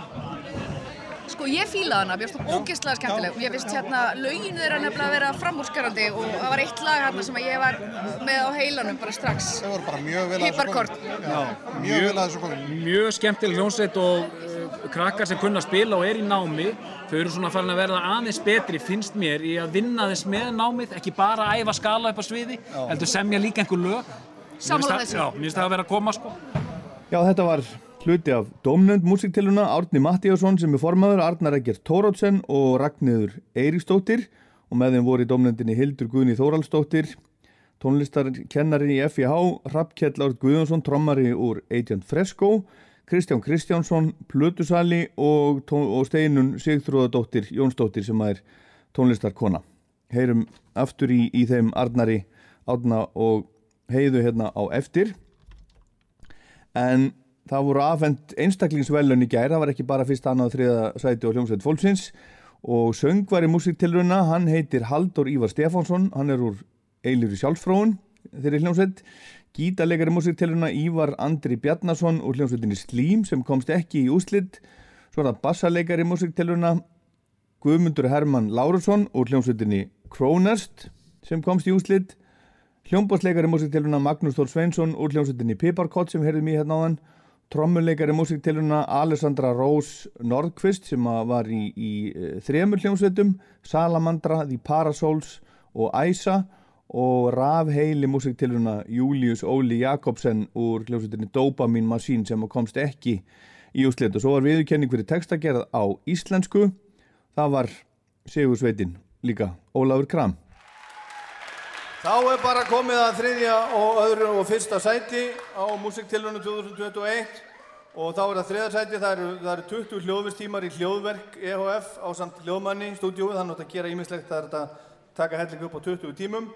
Sko ég fílaði hana, mér finnst það ógeðslega skemmtileg. Mér finnst hérna lögin þeirra nefnilega að vera framúrskarandi og það var eitt lag hérna sem að ég var með á heilanum bara strax. Þau voru bara mjög vel að þessu komin. Já, mjög vel að þessu komin. Mjög skemmtileg hljónsveit og uh, krakkar sem kunna spila og er í námi. Þau eru svona farin að verða aðeins betri, finnst mér, í að vinna þess með námið, ekki bara að æfa skala upp á sviði, heldur semja líka einhver lög. Sammála það- þessu. Já, mér finnst það að vera að koma sko. Já, þetta var hluti af dómnönd músiktiluna Árni Mattíasson sem er formaður, Arnar Eggert Tórótsen og Ragnhiður Eiríksdóttir og með þeim voru í dómnöndinni Hildur Guðni Þóraldsdóttir, tónlistarkennari í FIH, Rappkjell Árd Guðjónsson, trommari úr Agent Fresco, Kristján Kristjánsson, Plutusali og, og Steinun Sigþróðadóttir Jónsdóttir sem er tónlistarkona. Heyrum aftur í, í þeim Arnari, Árna og Heiðu hérna á eftir en það voru afhend einstaklingsvelun í gær, það var ekki bara fyrst annað þriða sæti og hljómsveit fólksins. Og söngvari músiktilruna, hann heitir Haldur Ívar Stefánsson, hann er úr Eilífri sjálfsfróun, þeirri hljómsveit. Gítarleikari músiktilruna Ívar Andri Bjarnason úr hljómsveitinni Slím sem komst ekki í úslit svo er það bassarleikari músiktilruna Guðmundur Hermann Lárusson úr hljómsveitinni Krónast sem komst í úslit Hljómbásleikari músiktiluna Magnús Þór Sveinsson úr hljómsveitinni Piparkott sem heyrðum í hérna áðan. Trommuleikari músiktiluna Alessandra Rós Nordqvist sem var í, í eh, þremur hljómsveitum Salamandra, The Parasols og Æsa og rafheili músiktiluna Július Óli Jakobsen úr hljómsveitinni Dopamine Machine sem komst ekki í úslit og svo var viðurkenning fyrir textagerð á íslensku. Það var Sigur Sveitin líka Ólafur Kram Þá er bara komið að þriðja og öðru og fyrsta sæti á Musiktilunum 2021 og þá er það þriðja sæti, það eru, það eru 20 hljóðvistímar í hljóðverk EHF á samt hljóðmanni í stúdíói, þannig að þetta gera ímislegt það er þetta taka helling upp á 20 tímum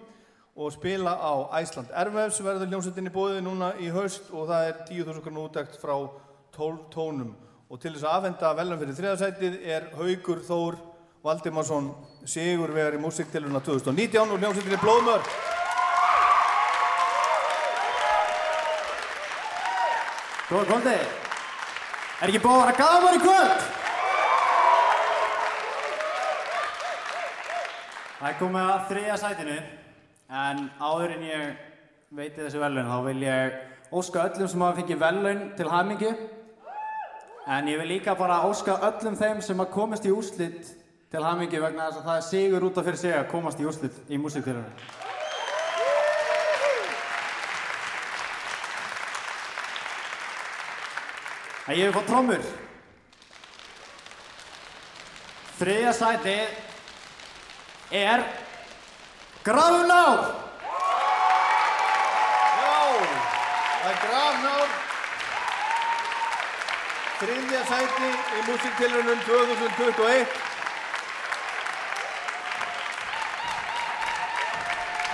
og spila á Æsland Erfefs verður hljómsveitinni bóðið núna í haust og það er 10.000 kr. útækt frá 12 tónum og til þess að afhenda velum fyrir þriðja sætið er Haugur Þór Valdimarsson Sigurvegar í Musiktiluna 2019 og hljómsveitinni Blóðmör Góða kvöldi. Er ekki búið að vera gaman í kvöld? Það er komið að þriðja sætinu en áður en ég veiti þessu velun þá vil ég óska öllum sem hafa fengið velun til hamingju en ég vil líka bara óska öllum þeim sem hafa komist í úrslit til hamingju vegna þess að það er sigur út af fyrir sig að komast í úrslit í músiktilunum. að ég hef fått trommur Þriðja sæti er Grafnár. Já, það er Grafnár. Þriðja sæti í músiktilrunum 2021.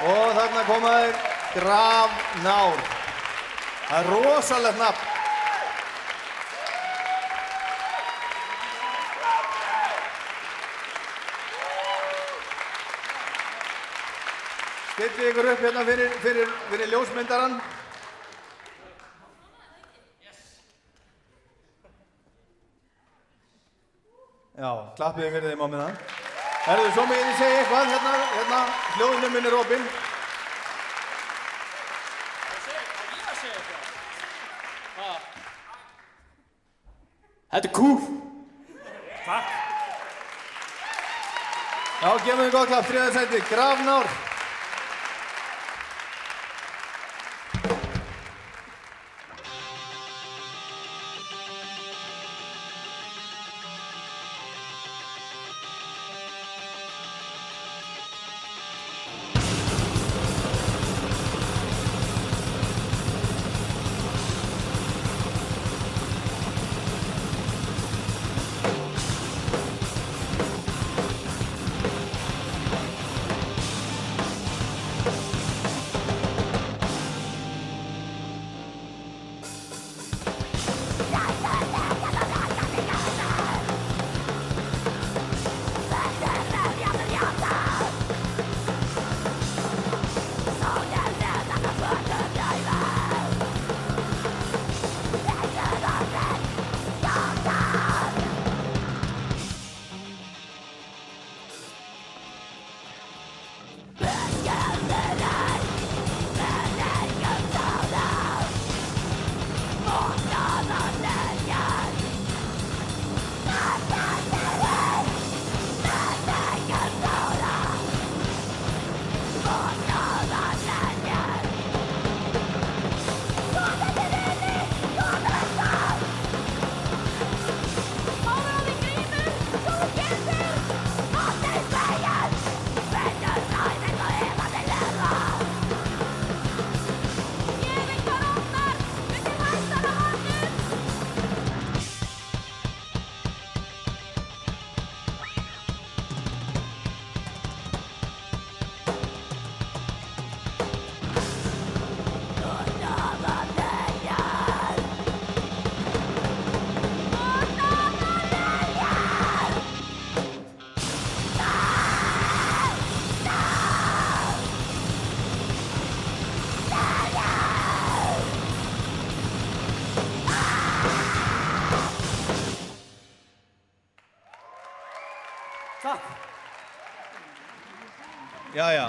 Og þarna koma þeir Grafnár. Það er rosalegt nafn. Stillið ykkur upp hérna fyrir, fyrir, fyrir ljósmyndaran. Já, klappið fyrir þeim á minna. Herðu, svo meginn ég segja eitthvað, hérna, hérna, hljóðnum minn er opinn. Þetta er kúf. Já, gefum þið gott klapp, þriða sæti, Grafnár.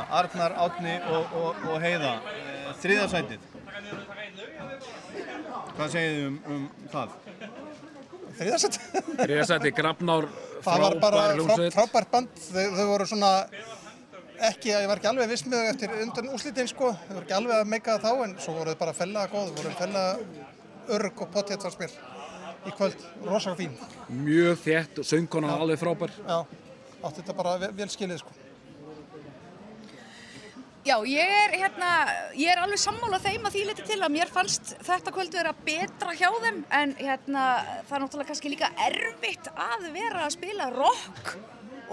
Arnar, Átni og, og, og Heiða, eh, þriða sætið. Hvað segið þið um, um það? Þriðasett. Þriða sæti, Grafnár, (laughs) Það var bara frá, frábært band. Þau, þau voru svona ekki, ég var ekki alveg viss með þau eftir undan úslitin sko. Þau voru ekki alveg að meika það þá en svo voru þau bara fellega góð. Voru fellega örg og pottétt var spil í kvöld. Rosalega fín. Mjög þétt og söngkonan alveg frábær. Já, átti þetta bara vel, vel skilið sko. Já, ég er, hérna, ég er alveg sammála þeim að því liti til að mér fannst þetta kvöld vera betra hjá þeim en hérna, það er náttúrulega kannski líka erfitt að vera að spila rock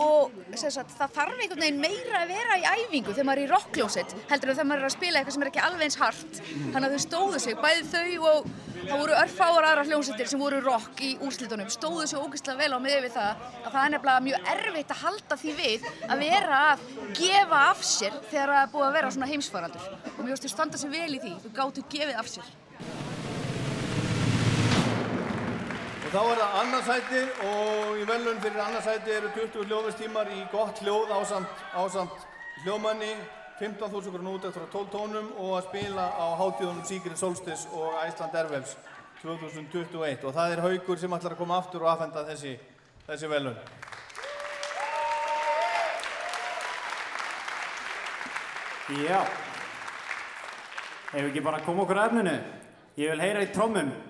og sagt, það þarf einhvern veginn meira að vera í æfingu þegar maður er í rockljósitt heldur en þegar maður er að spila eitthvað sem er ekki alveg eins hart. Þannig að þau stóðu sig, bæði þau og það voru örfáar aðra hljómsveitir sem voru rock í úrslitunum, stóðu sig ógeðslega vel á miðið við það að það er nefnilega mjög erfitt að halda því við að vera að gefa af sér þegar það er búið að vera svona heimsfaraldur. Og finnst þau standa sig vel í því, þau gáttu gefið af sér Og þá er það annarsæti og í velun fyrir annarsæti eru 20 hljóðvistímar í gott hljóð ásamt, ásamt hljóðmanni, 15.000 kr. út eftir 12 tónum og að spila á hátíðunum Sigrid Solstis og Æsland Airwaves 2021 og það er haugur sem ætlar að koma aftur og afhenda þessi, þessi velun. Já. Ef ekki bara koma okkur að efninu. Ég vil heyra í trommum.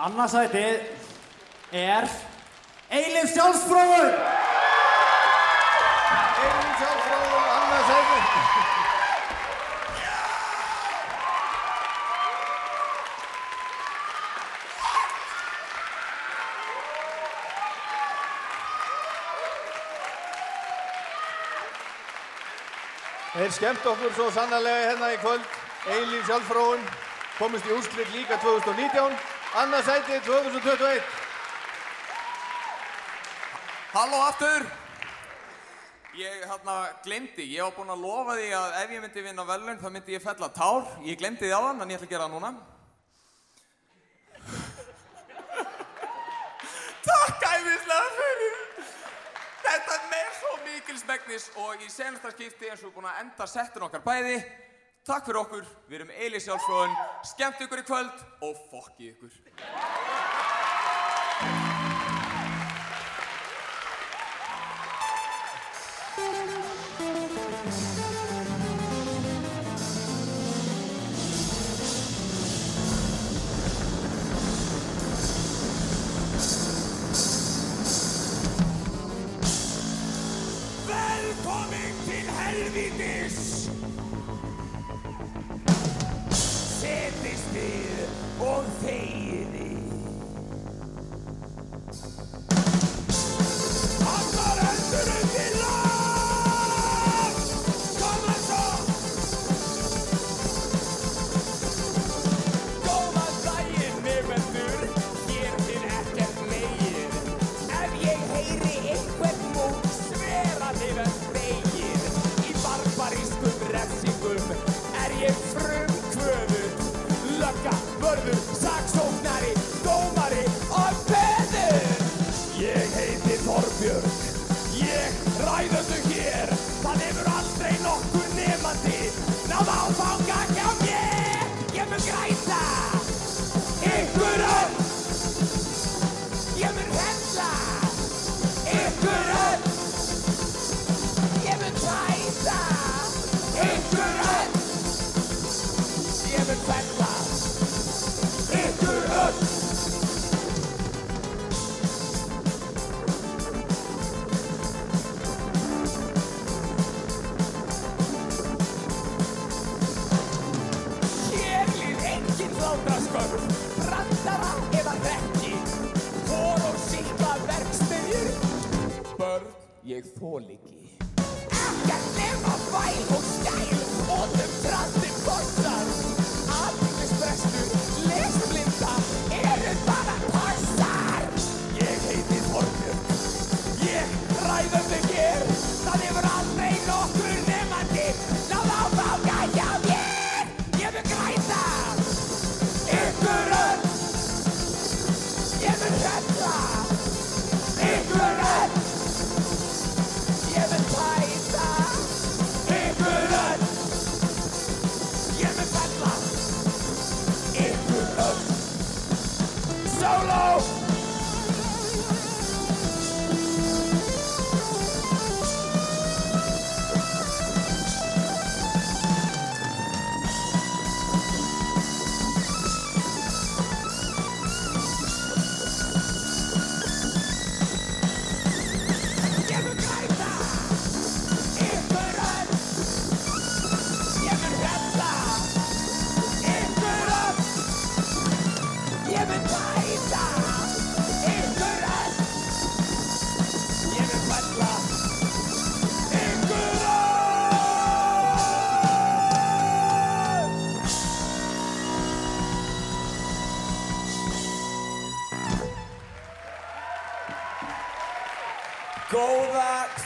Annarsætið er Eilif Sjálfsfróður. Eilíf Sjálfsfróður, annað sæti. Þeir skemmt okkur svo sannarlega hérna í kvöld. Eilíf Sjálfsfróðun komist í úrslit líka 2019, annað sæti 2021. Halló aftur! Ég hérna glemdi, ég var búinn að lofa því að ef ég myndi vinna velun þá myndi ég fella tár. Ég glemdi því á þann, en ég ætla að gera það núna. (laughs) Takk æðislega fyrir! Þetta er með svo mikils megnis og í senasta skipti eins og við búin að enda settin okkar bæði. Takk fyrir okkur, við erum Eili Sjálfsfróðun, skemmt ykkur í kvöld og fokkið ykkur.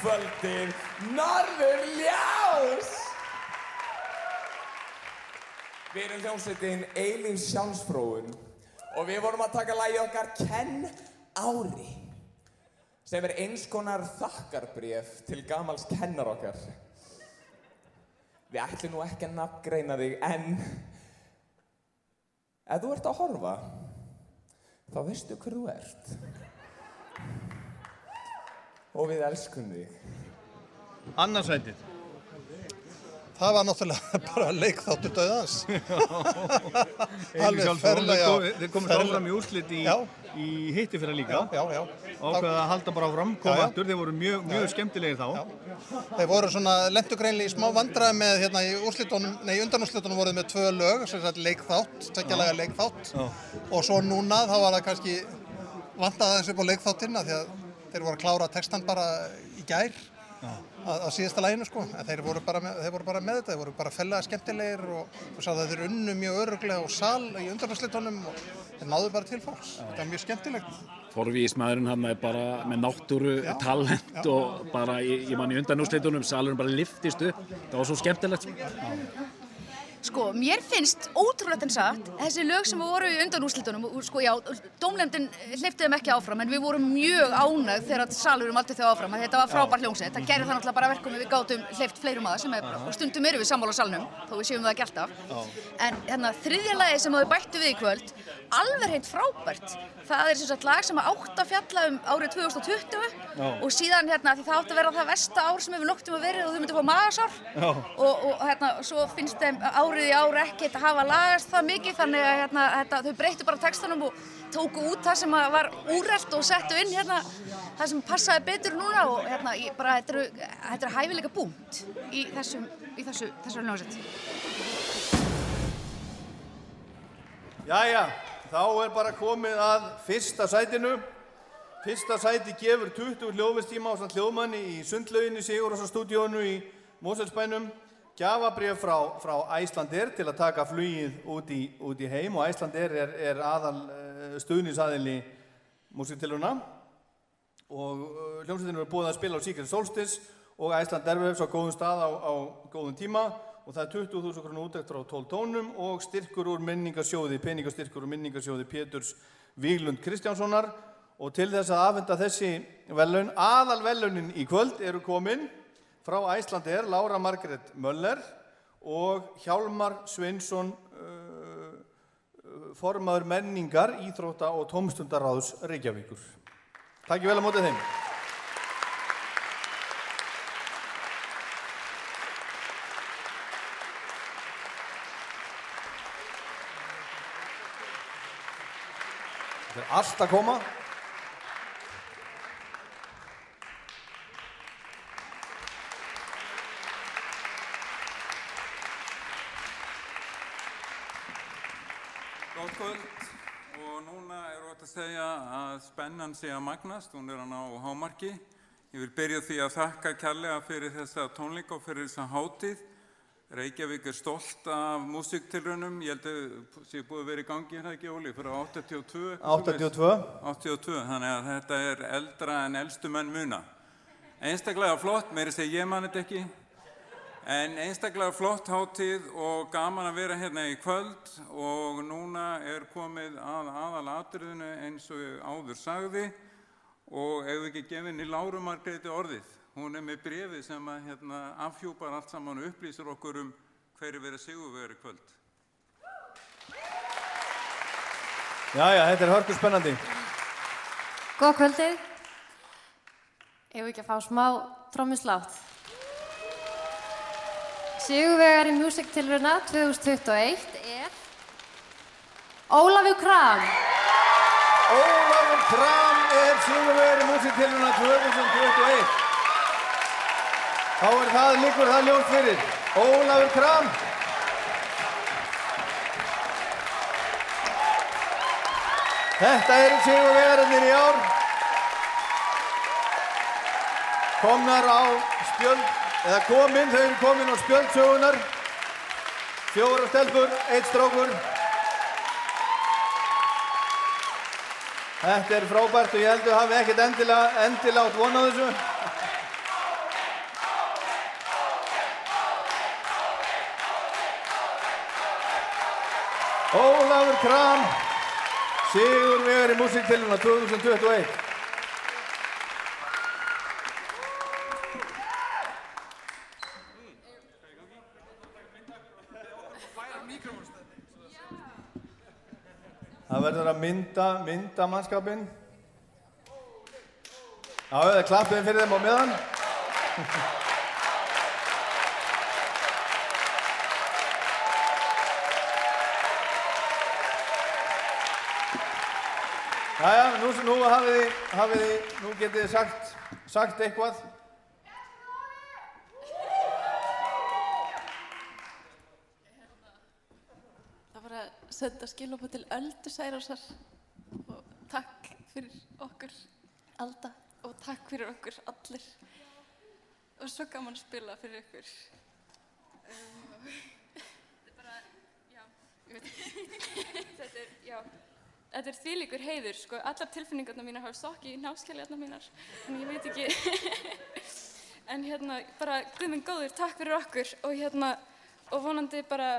Kvöldið, Norður Ljás! Við erum hljómsveitin Eilíf Sjálfsfróun og við vorum að taka lagi okkar Kenn Ári sem er eins konar þakkarbref til gamals kennar okkar. Við ætlum nú ekki að nafngreina þig en ef þú ert að horfa þá veistu hver þú ert og við elskum þig. Annarsætið. Það var náttúrulega (laughs) bara leikþáttur döðans. Eilíf Sjálfsson, þeir komist ferlega. áfram í úrslit í, Já. í hitti fyrir líka. Já, já, já. Ákveða að halda bara áfram, Já, koma já. aftur, þeir voru mjög, mjög skemmtilegir þá. Þeir voru svona lendugreinlega í smá vandræði með hérna í úrslitunum, nei undanúrslitunum voruð með tvö lög, sem sagt leikþátt, tekjalega leikþátt. Já. Og svo núna þá var það kannski vandaði aðeins upp á leikþáttina því að þeir voru að klára textan bara í gær á, á síðasta læginu sko. En þeir voru bara með, þeir voru bara með þetta, þeir voru bara fellega skemmtilegir og, og sá það þeir unnu mjög öruglega og sal í undanúrslitunum og þeir náðu bara til fólks. Þetta var mjög skemmtilegt. Forvísmaðurinn hann er bara með náttúru, Já, talent já. og bara, ég, ég man í undanúrslitunum, salurinn bara liftist upp. Það var svo skemmtilegt. Sko, mér finnst ótrúlegt en satt þessi lög sem voru í undanúrslitunum, og sko já, dómlefndin hleypti þeim ekki áfram en við vorum mjög ánægð þegar salurum aldrei þau áfram að þetta var frábær hljómsveit, það gerir það náttúrulega bara að verkum að við gátum hleypt fleirum að það sem er og stundum erum við sammála á salnum, þó við séum það ekki alltaf. En hérna þriðja lagi sem þau bættu við í kvöld alveg hreint frábært. Það er sem sagt lag sem átt að fjalla um árið 2020 Já. og síðan hérna því það átt að vera það versta ár sem hefur noktum að verið og þau myndu fá magasár. Og, og hérna, svo finnst þeim árið í ár ekkert hafa lagast það mikið þannig að hérna, þetta, þau breyttu bara textanum og tóku út það sem var úrelt og settu inn hérna, það sem passaði betur núna og hérna, ég, bara, þetta eru, þetta eru hæfileika búnt í þessum, í þessu, þessu hljómsveit. Jæja, þá er bara komið að fyrsta sætinu. Fyrsta sæti gefur 20 hljóðvistíma á hljóðmanni í sundlauginni Sigurðarsson stúdíónu í Moselsbænum. Gjafabrif frá, frá Æslandir til að taka flugið út í, út í heim og Æslandir er, er aðal uh, stuðnisaðili músiktiluna og uh, hljómsveitinu er búið að spila á Secret Solstice og Æsland Erfefs á góðum stað á, á góðum tíma og það er 20.000 kr. útækt frá 12 tónum og styrkur úr minningarsjóði, peningastyrkur úr minningarsjóði Péturs Víglund Kristjánssonar og til þess að afhenda þessi velun, aðal velunin í kvöld eru komin frá Æsland er Lára Margrét Möller og Hjálmar Sveinsson uh, formaður menningar, íþrótta og tómstundaráðs Reykjavíkur. Takk vel á mótið þeim. Þetta er allt að koma. Gótt kvöld og núna er ótt að segja að spennan sé að magnast, hún er að ná hámarki. Ég vil byrja því að þakka kærlega fyrir þessa tónleika og fyrir þessa hátíð. Reykjavík er stolt af músiktilrunum, ég held að sé búið að vera í gangi hérna ekki Óli, fyrir 82. 82. 82, þannig að þetta er eldra en elstu menn muna. Einstaklega flott, meiri segi ég man þetta ekki, En einstaklega flott hátíð og gaman að vera hérna í kvöld og núna er komið að aðal atriðinu eins og áður sagði og ef við ekki gefið í Láru Margreði orðið. Hún er með brefið sem að hérna, afhjúpar allt saman og upplýsir okkur um hverju verið sigurveri kvöld. Jæja, þetta er hörku spennandi. Góð kvöldið. Ef við ekki að fá smá trommuslátt. Sigurvegari Music-tilruna 2021 er Ólafur Kram. Ólafur Kram er sigurvegari músiktiluna 2021. Þá er það líkur það ljóst fyrir. Ólafur Kram. Þetta eru sigurvegarnir í ár. Komnar á spjöld, eða komin, þau eru komin á spjöldsögunar. Fjóra stelpur, eitt strókur. Þetta er frábært og ég held að hafi ekkert endilega, endilega átt von á þessu. Ólafur Kram, Sigur Vegari Músiktiluna 2021. ætlar að mynda, mynda mannskapin. Já, það er klappið fyrir þeim á miðan. (laughs) Jæja, nú, nú hafið þið, nú getið þið sagt, sagt eitthvað. Senda skilabóð til Öldu Særásar og takk fyrir okkur Alda og takk fyrir okkur allir og svo gaman að spila fyrir ykkur. Um, Þetta er bara, já, ég veit ekki. Þetta er, já, þetta er þvílíkur heiður, sko, allar tilfinningarna mínar hafa stokki í náskjæljarnar mínar, en ég veit ekki. en hérna, bara, guð minn góður, takk fyrir okkur og hérna, og vonandi bara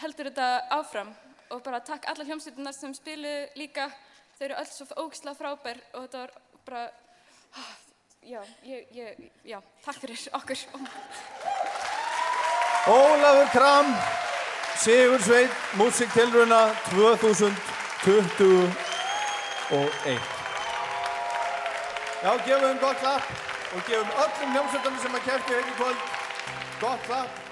heldur þetta áfram og bara takk allar hljómsveitirnar sem spilu líka þau eru öll svo ógislega frábær og þetta var bara ah, já, ég, ég, já, takk fyrir okkur Ólafur Kram, Sigur Sveit, Músiktilruna 2021. Já, gefum þeim gott klapp og gefum öllum hljómsveitarnir sem að hérna í kvöld gott klapp.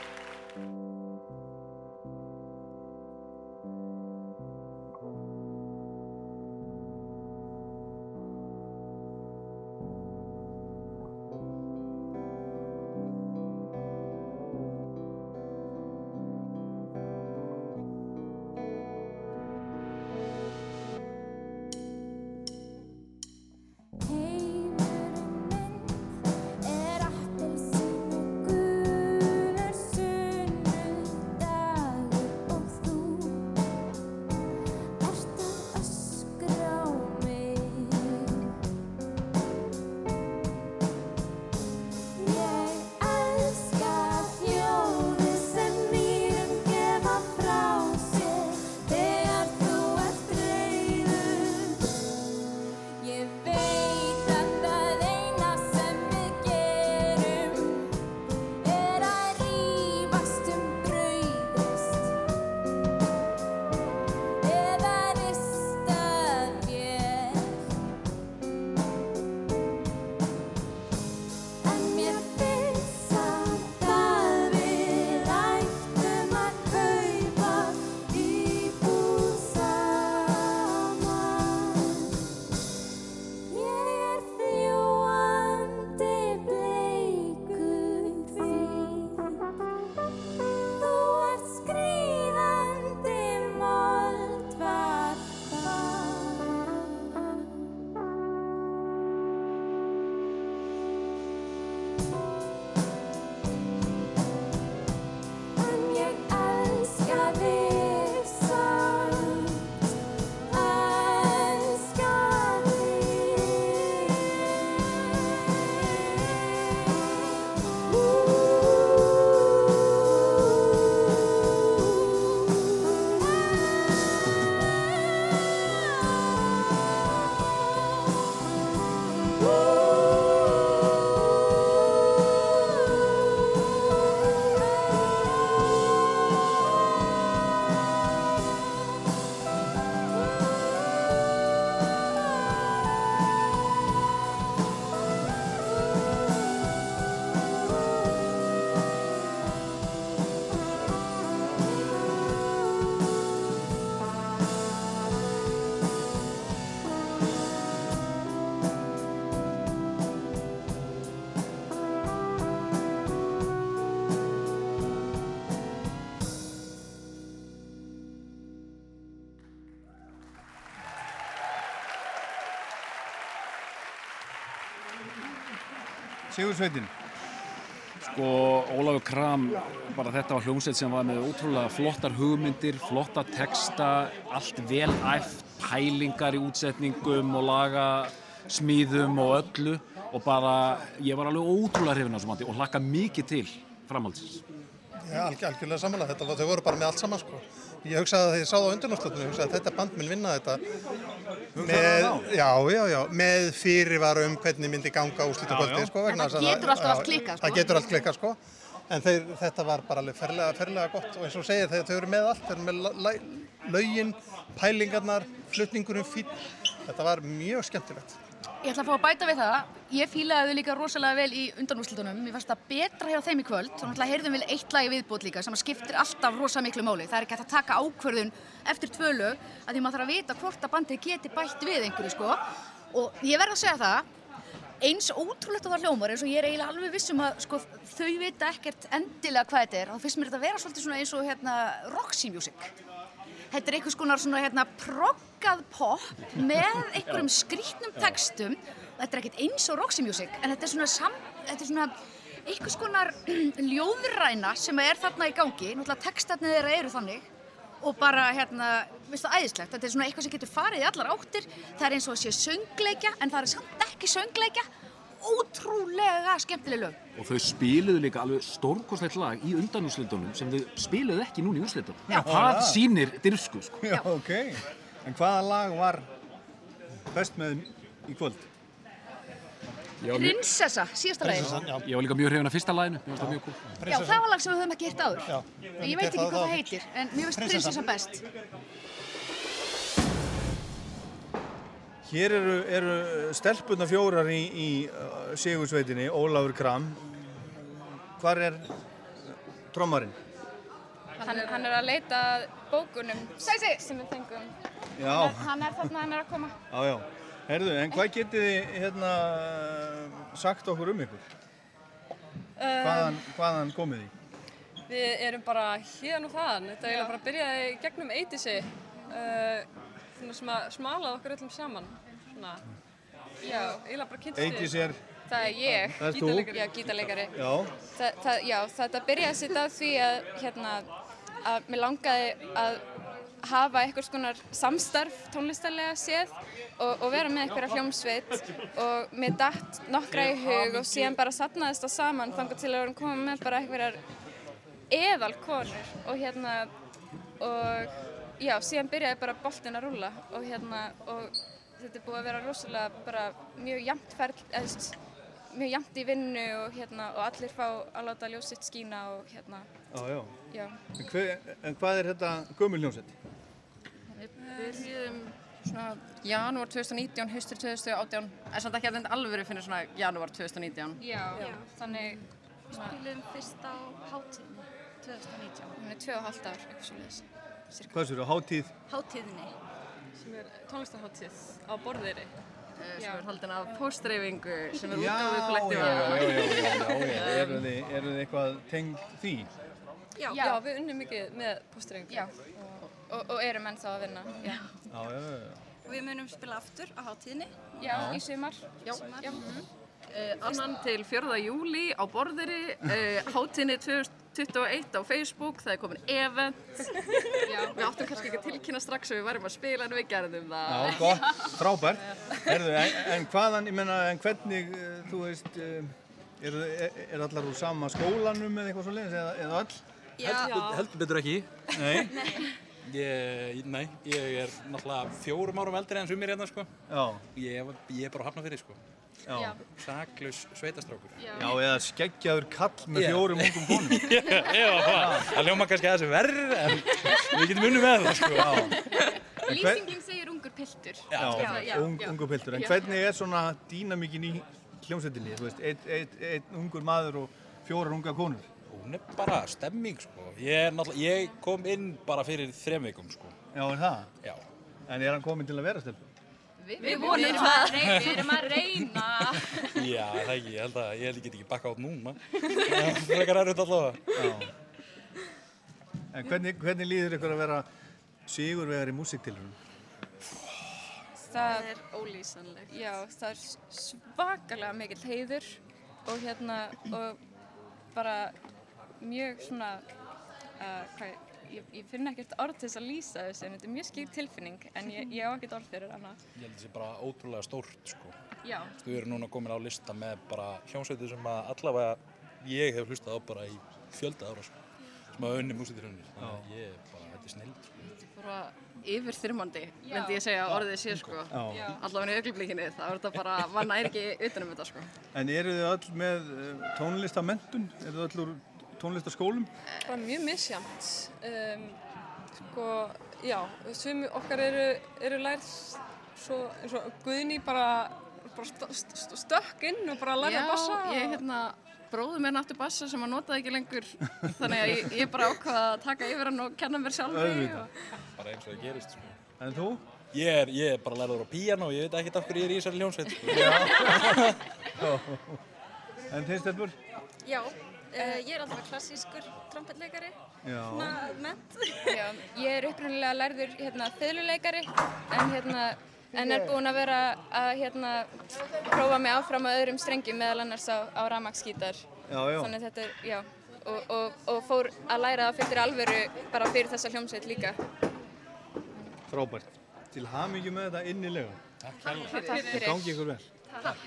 Sigur Sveitin. Sko, Ólafur Kram, bara þetta var hljómsveit sem var með ótrúlega flottar hugmyndir, flotta texta, allt vel æft, pælingar í útsetningum og laga smíðum og öllu og bara, ég var alveg ótrúlega hrifin á þessu mati og hlakka mikið til framhaldsins. Já, alg, algjörlega samanlega, þetta, var- þau voru bara með allt saman sko. Ég hugsaði að þegar ég sá það á undirnáttúrunum, ég hugsaði að þetta band mun vinna þetta með, já, já, já, með fyrirvara um hvernig myndi ganga úslita Já, kvöldi, já. sko. vegna En það getur alltaf allt klikkað, sko. Það getur allt klikkað, sko. En þeir, þetta var bara alveg ferlega, ferlega gott og eins og segja þegar þau eru með allt, þau eru með la- la- lögin, pælingarnar, flutningurinn fín. Þetta var mjög skemmtilegt. Ég ætla að fá að bæta við það. Ég fílaði þau líka rosalega vel í undanúslitunum. Mér fannst það betra hjá þeim í kvöld. Svo náttúrulega heyrðum við eitt lagi viðbútt líka sem skiptir alltaf rosa miklu máli. Það er ekki að taka ákvörðun eftir tvö lög að því maður þarf að vita hvort að bandið geti bætt við einhverju sko. Og ég verð að segja það, eins ótrúlegt að það hljómar eins og ég er eiginlega alveg vissum að sko, þau vita ekkert endilega hvað þetta er. Þá finnst mér þetta að vera svolítið eins og hérna, Roxy Music. Þetta er einhvers konar svona hérna proggað pop með einhverjum skrítnum textum. Þetta er ekkert eins og Roxy Music en þetta er svona, sam, þetta er svona einhvers konar (clears throat) ljóðræna sem er þarna í gangi. Náttúrulega textarnir þeirra eru þannig og bara hérna, veistu það æðislegt. Þetta er svona eitthvað sem getur farið í allar áttir. Það er eins og að sé söngleikja en það er samt ekki söngleikja. Ótrúlega skemmtileg lög. Og þau spiluðu líka alveg stórkostlegt lag í undanúslitunum sem þau spiluðu ekki núna í úslitunum. Já. Það Já. sýnir dyrsku, sko. Já, ok. En hvaða lag var best með í kvöld? Prinsessa, síðasta lagi. Ég var líka mjög hrifin af fyrsta laginu, mér finnst það mjög cool. Já, það var lag sem við höfum ekki hitt áður. Já. Ég veit ekki hvað það heitir, en mér finnst prinsessa best. Hér eru, eru stelpunna fjórar í, í uh, Sigursveitinni, Ólafur Kram. Hvar er trommarinn? Hann, hann er að leita að bókunum Sæsi. sem við fengum. Já. Hann er, hann er þarna, hann er að koma. Já, já. Herðu, en hvað getið þið hérna sagt okkur um ykkur? Hvaðan, hvaðan komið þið? Við erum bara hérna og þaðan. Þetta er eiginlega bara að byrjaði gegnum Eidisi. Uh, svona sem að smalaði okkur öllum saman. Svona, já, eiginlega bara við. Eydís er- Það er ég. Það? Gítarleikari. Já, gítarleikari. Já. Þa, það, já, þetta byrjaði sitt af því að, hérna, að mér langaði að hafa einhvers konar samstarf tónlistarlega séð og, og vera með einhverja hljómsveit og mér datt nokkra í hug og síðan bara satnaðist það saman þangar til að erum komið með bara einhverjar eðal konur og hérna og já, síðan byrjaði bara boltin að rúlla og hérna og þetta er búið að vera rosalega bara mjög jafnt ferð, veist, mjög jafnt í vinnu og hérna og allir fá að láta ljós sitt skína og hérna Já, já. Já. En, hver, en hvað er þetta gömul hljómsveit? Við byrjuðum svona janúar 2019, haustur 2018, en samt ekki að þetta alveg finnir svona janúar 2019. Já, þannig Við spilum fyrst á hátíðinni 2019. Hún er tvö og hálft ár, eitthvað svo Cirka. Hvað sér þú? Háttíð? Háttíðni. Sem er tónlistaháttíð á borðeiri. Uh, sem er haldin af postdreyfingu sem er útgáðu kollektífa. Já, já, já, já, já. Eru þið, er þið eitthvað tengd því? Já, já við unnum mikið með postdreyfingu. Já, og, og, og erum ennþá að vinna. Já, já, já. Við munum spila aftur á háttíðni. Já, í sumar. Já, já. Uh, annan til 4. júli á borðeiri, uh, háttíðni 2000. 21 á Facebook, það er komin event. Já, við áttum kannski ekki að tilkynna strax að við varum að spila en við gerðum það. Já, gott, frábært. Herðu, en, en hvaðan, ég menna, en hvernig eh, þú veist, eh, er, er allar úr sama skólanum eða eitthvað svolítið, eða, eða all? Heldur bet, held betur ekki. Nei, nei. Ég, nei, ég er náttúrulega fjórum árum eldri enn sumir hérna sko. ég, ég er bara að hafna fyrir sko. Saklaus sveitastrákur. Já, eða skeggjaður kall með fjórum ungum konum. (laughs) Já, það hljóma kannski aðeins verð, en við getum unni með það, sko. Lýsingin segir ungur piltur. Já, ung, ungu piltur. En Já. hvernig er svona dýnamíkin í hljómsveitinni? Þú veist, einn ein, ein ungur maður og fjórar unga konur. Hún er bara stemming, sko. Ég, er ég kom inn bara fyrir þrem vikum, sko. Já, er það? Já. En er hann kominn til að vera stelpur? Við, Við vonum það. það. Við erum að reyna. (laughs) Já, það ekki, ég held að ég get ekki bakka át núna. Það er frekar erfitt allavega. En hvernig, hvernig líður ykkur að vera sigurvegar í músiktilurinn? Það er ólýsanlegt. Já, það er svakalega mikill heiður og hérna, og bara mjög svona, uh, hvað, ég, ég finn ekkert orð til þess að lýsa þessu en þetta er mjög skýr tilfinning en ég, ég á ekkert orð fyrir hana. Ég held að það sé bara ótrúlega stórt, sko. Já. Þú erum núna komin á lista með bara hljómsveitir sem að allavega ég hef hlustað á bara í fjölda ára, sko. Sem að unni músitirhunni. Þannig að ég er bara, þetta er snill, sko. Bara yfirþyrmandi, myndi ég segja orðið sé sko. Já. Allavega í augnablikinu, það er þetta bara, mann er ekki utanum þetta sko. En eru þið öll með uh, úr tónlistaskólum? Bara mjög misjamt. Um, sko, já, sumi okkar eru, eru lærð svo, eins og Guðni bara bara st st st stökk inn og bara lærði Já, bassa. ég hérna, bróður minn átti bassa sem hann notaði ekki lengur, þannig að ég, ég bara ákvaða að taka yfir hann og kenna mér. Auðvitað. Bara eins og það gerist, sko. En þú? Ég er, ég er bara lærður á píano og ég veit ekkert af hverju ég er í þessari hljómsveit, sko. (laughs) En þinn stefnur? Já, uh, ég er alltaf klassískur trompetleikari, Já. svona ment. Já, ég er upprunalega lærður hérna, fiðluleikari en, hérna, en er búinn að vera að hérna, prófa mig áfram á öðrum strengjum meðal annars á, á já. Þannig þetta er, já, og, og, og fór að læra það fyrir alvöru bara fyrir þessa hljómsveit líka. Frábært. Til hamingju með þetta innilega. Takk kærlega. Takk fyrir. Gangi ykkur vel. Takk.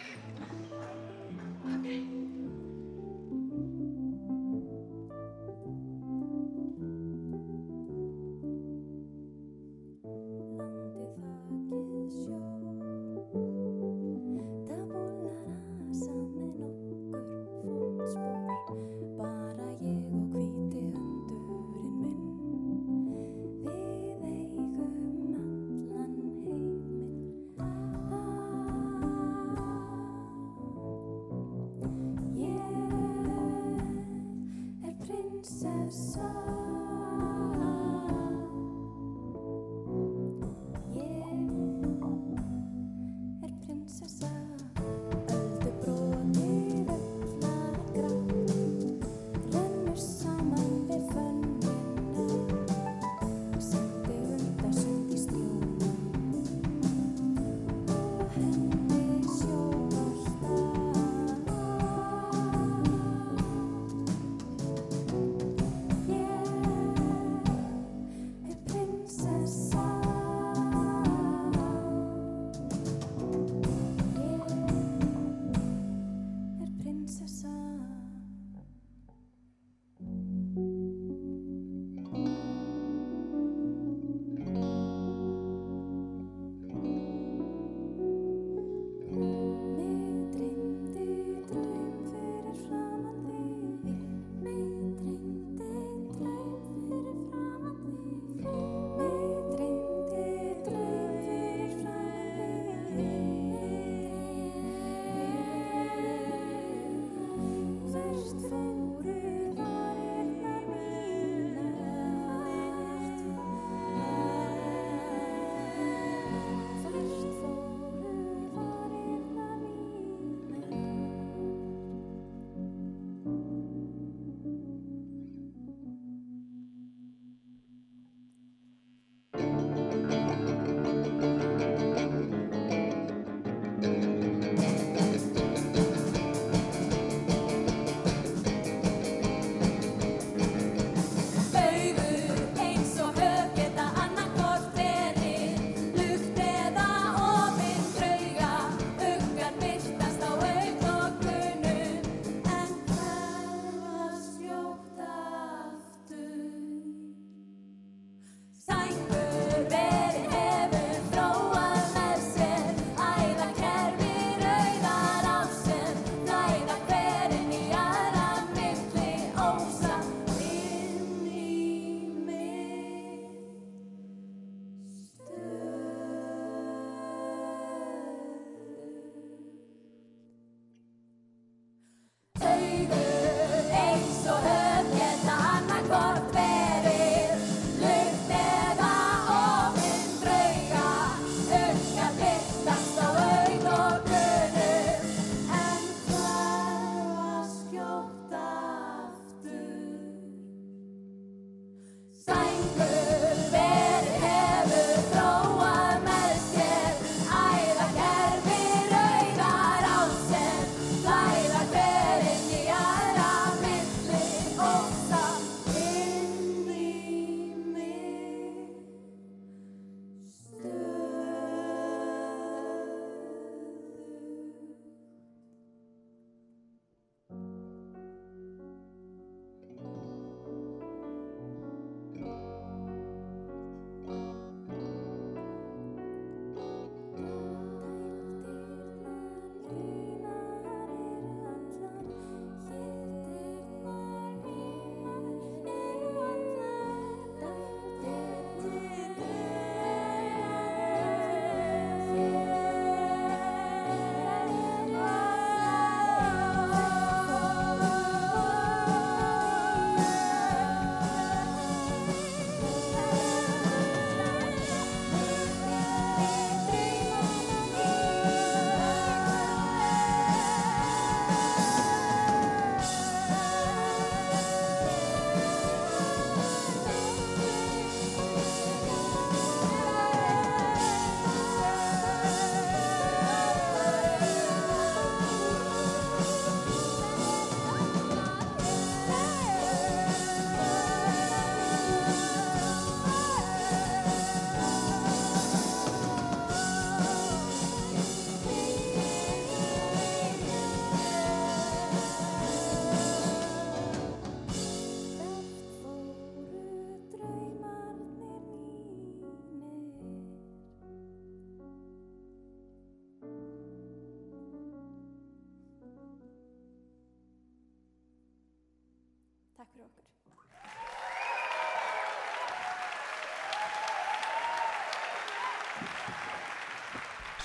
Fyrir okkur.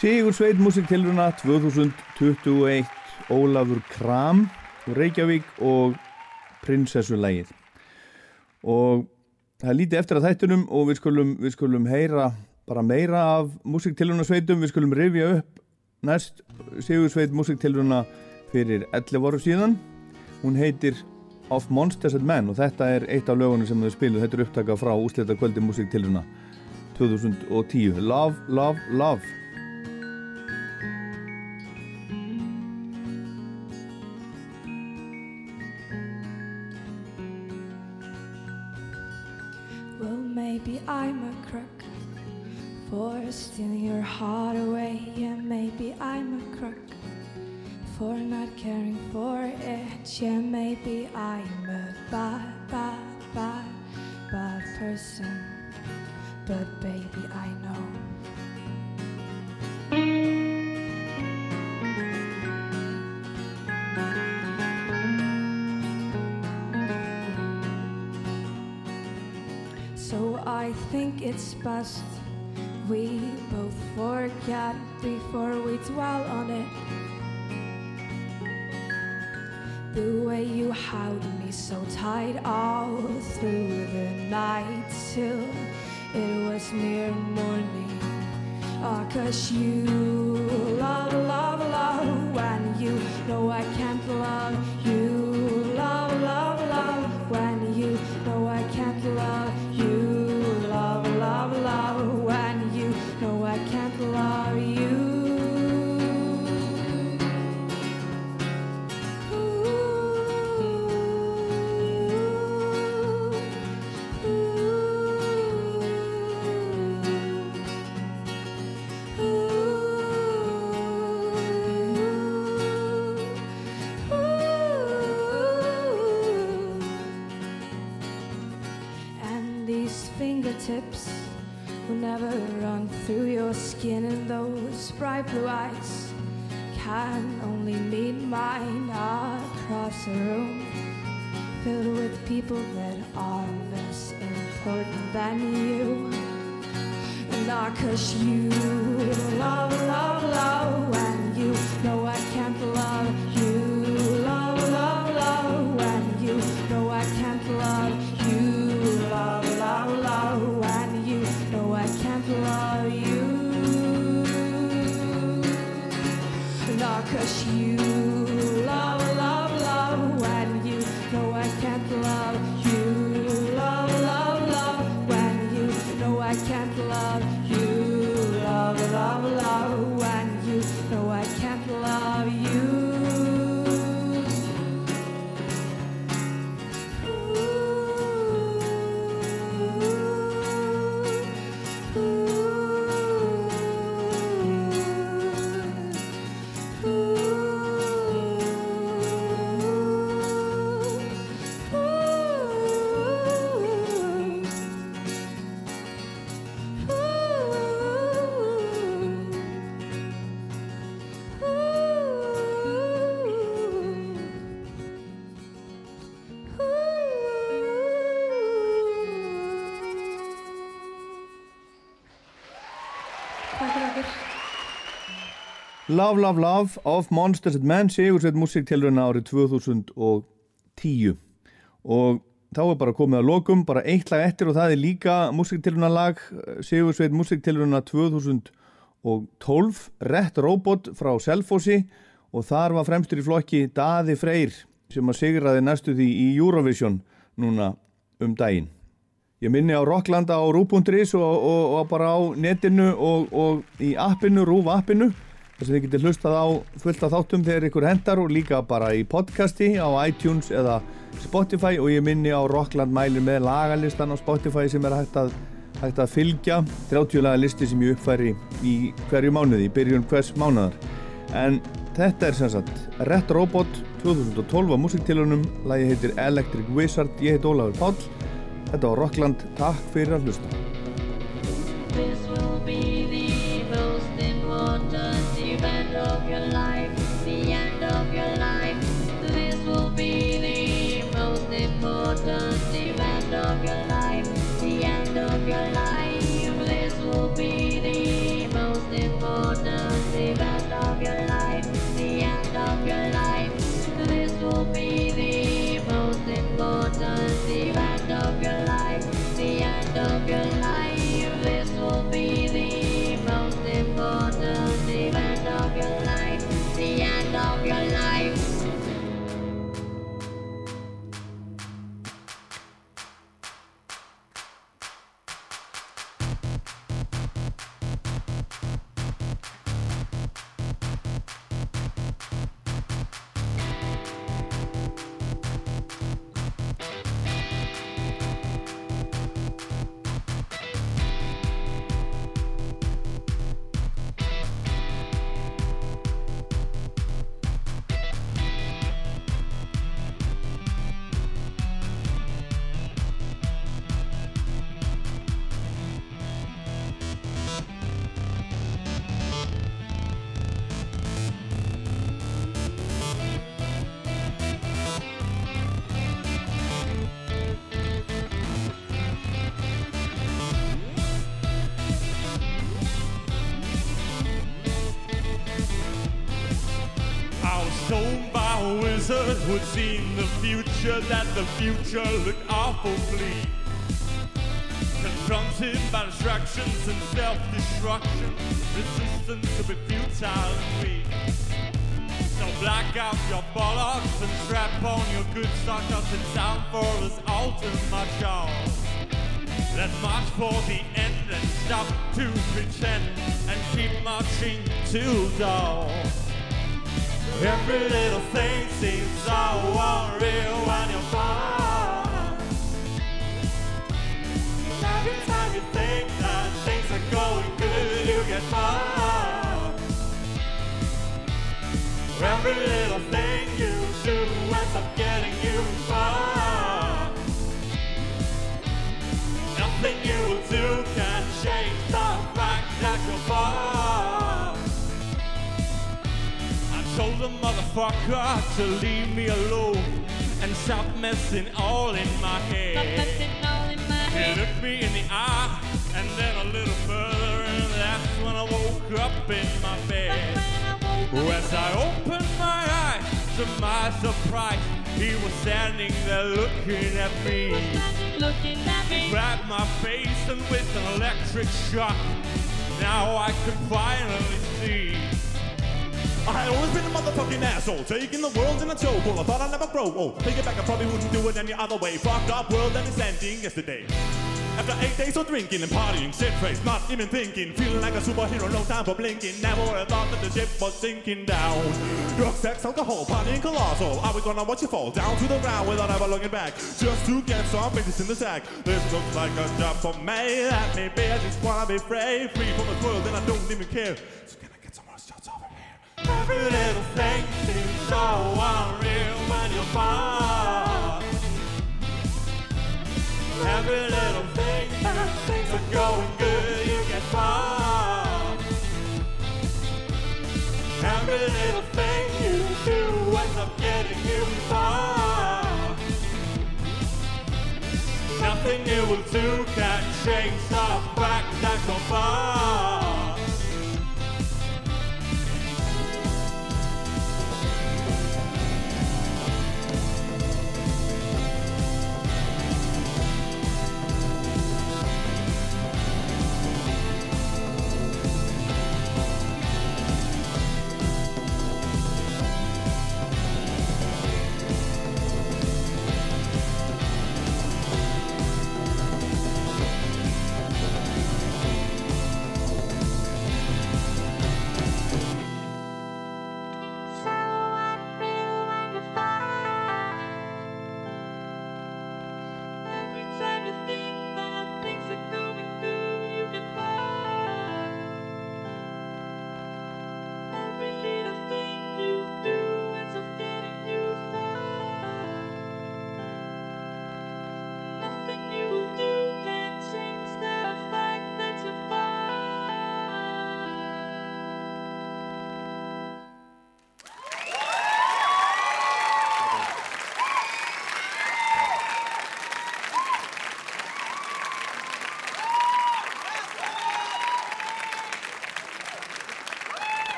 Sigur Sveit músiktilruna 2021 Ólafur Kram Reykjavík og Prinsessulægið. Og það er lítið eftir að þættunum og við skulum, við skulum heyra bara meira af músiktilruna sveitum. Við skulum rifja upp næst Sigur Sveit músiktilruna fyrir 11 ára síðan. Hún heitir Of Monsters and Men og þetta er eitt af lögunum sem þau spilu þetta er upptaka frá úslita kvöldi músiktilruna 2010 Love, Love, Love Love, Love, Love of Monsters and Men Sigursveit músiktilruna árið 2010 og þá er bara komið að lokum bara eitt lag eftir og það er líka músiktilruna lag Sigursveit músiktilruna 2012 Rett Robot frá Selfossi. Og þar var fremstur í flokki Daði Freyr sem að sigraði næstu því í Eurovision núna um daginn. Ég minni á Rocklanda á Rú.is og, og, og bara á netinu og, og í appinu, Rúf appinu þess að þið getur hlustað á fullt af þáttum þegar ykkur hendar og líka bara í podcasti á iTunes eða Spotify og ég minni á Rockland mælir með lagalistan á Spotify sem er hægt að, hægt að fylgja. 30 laga listi sem ég uppfæri í hverju mánuði, í byrjun hvers mánuðar en þetta er sem sagt Rett Robot 2012 á musiktilunum lagi heitir Electric Wizard. Ég heit Ólafur Páll. Þetta var Rockland, takk fyrir að hlusta. The that the future looked awful bleak. Confronted by distractions and self-destruction, resistance to be futile and weak. So black out your bollocks and strap on your good cause it's time for this ultimate show. Let's march for the end and stop to pretend and keep marching till dawn. Every little thing seems so unreal when you're far. Every time you think that things are going good, you get far. Every little thing you do ends up getting told the motherfucker to leave me alone and stop messing all in my head. He looked me in the eye and then a little further, and that's when I woke up in my bed. As I opened my eyes, to my surprise, he was standing there looking at me. He grabbed my face and with an electric shock, now I could finally see. I had always been a motherfucking asshole, taking the world in a chokehold. I thought I'd never grow old. Take it back, I probably wouldn't do it any other way. Fucked up world and it's ending yesterday. After eight days of drinking and partying, shit face, not even thinking, feeling like a superhero, no time for blinking. Never would have thought that the ship was sinking down. Drugs, sex, alcohol, partying colossal. Are we gonna watch you fall down to the ground without ever looking back? Just to get some bitches in the sack. This looks like a job for me. Let me be, I just wanna be free, free from the world, and I don't even care. Every little thing seems so unreal when you're. Every little thing things are going good, you get far. Every little thing you do ends up getting you far. Nothing you will do can change the fact that you're far.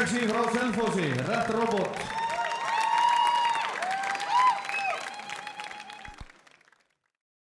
Já, þeir eru sexy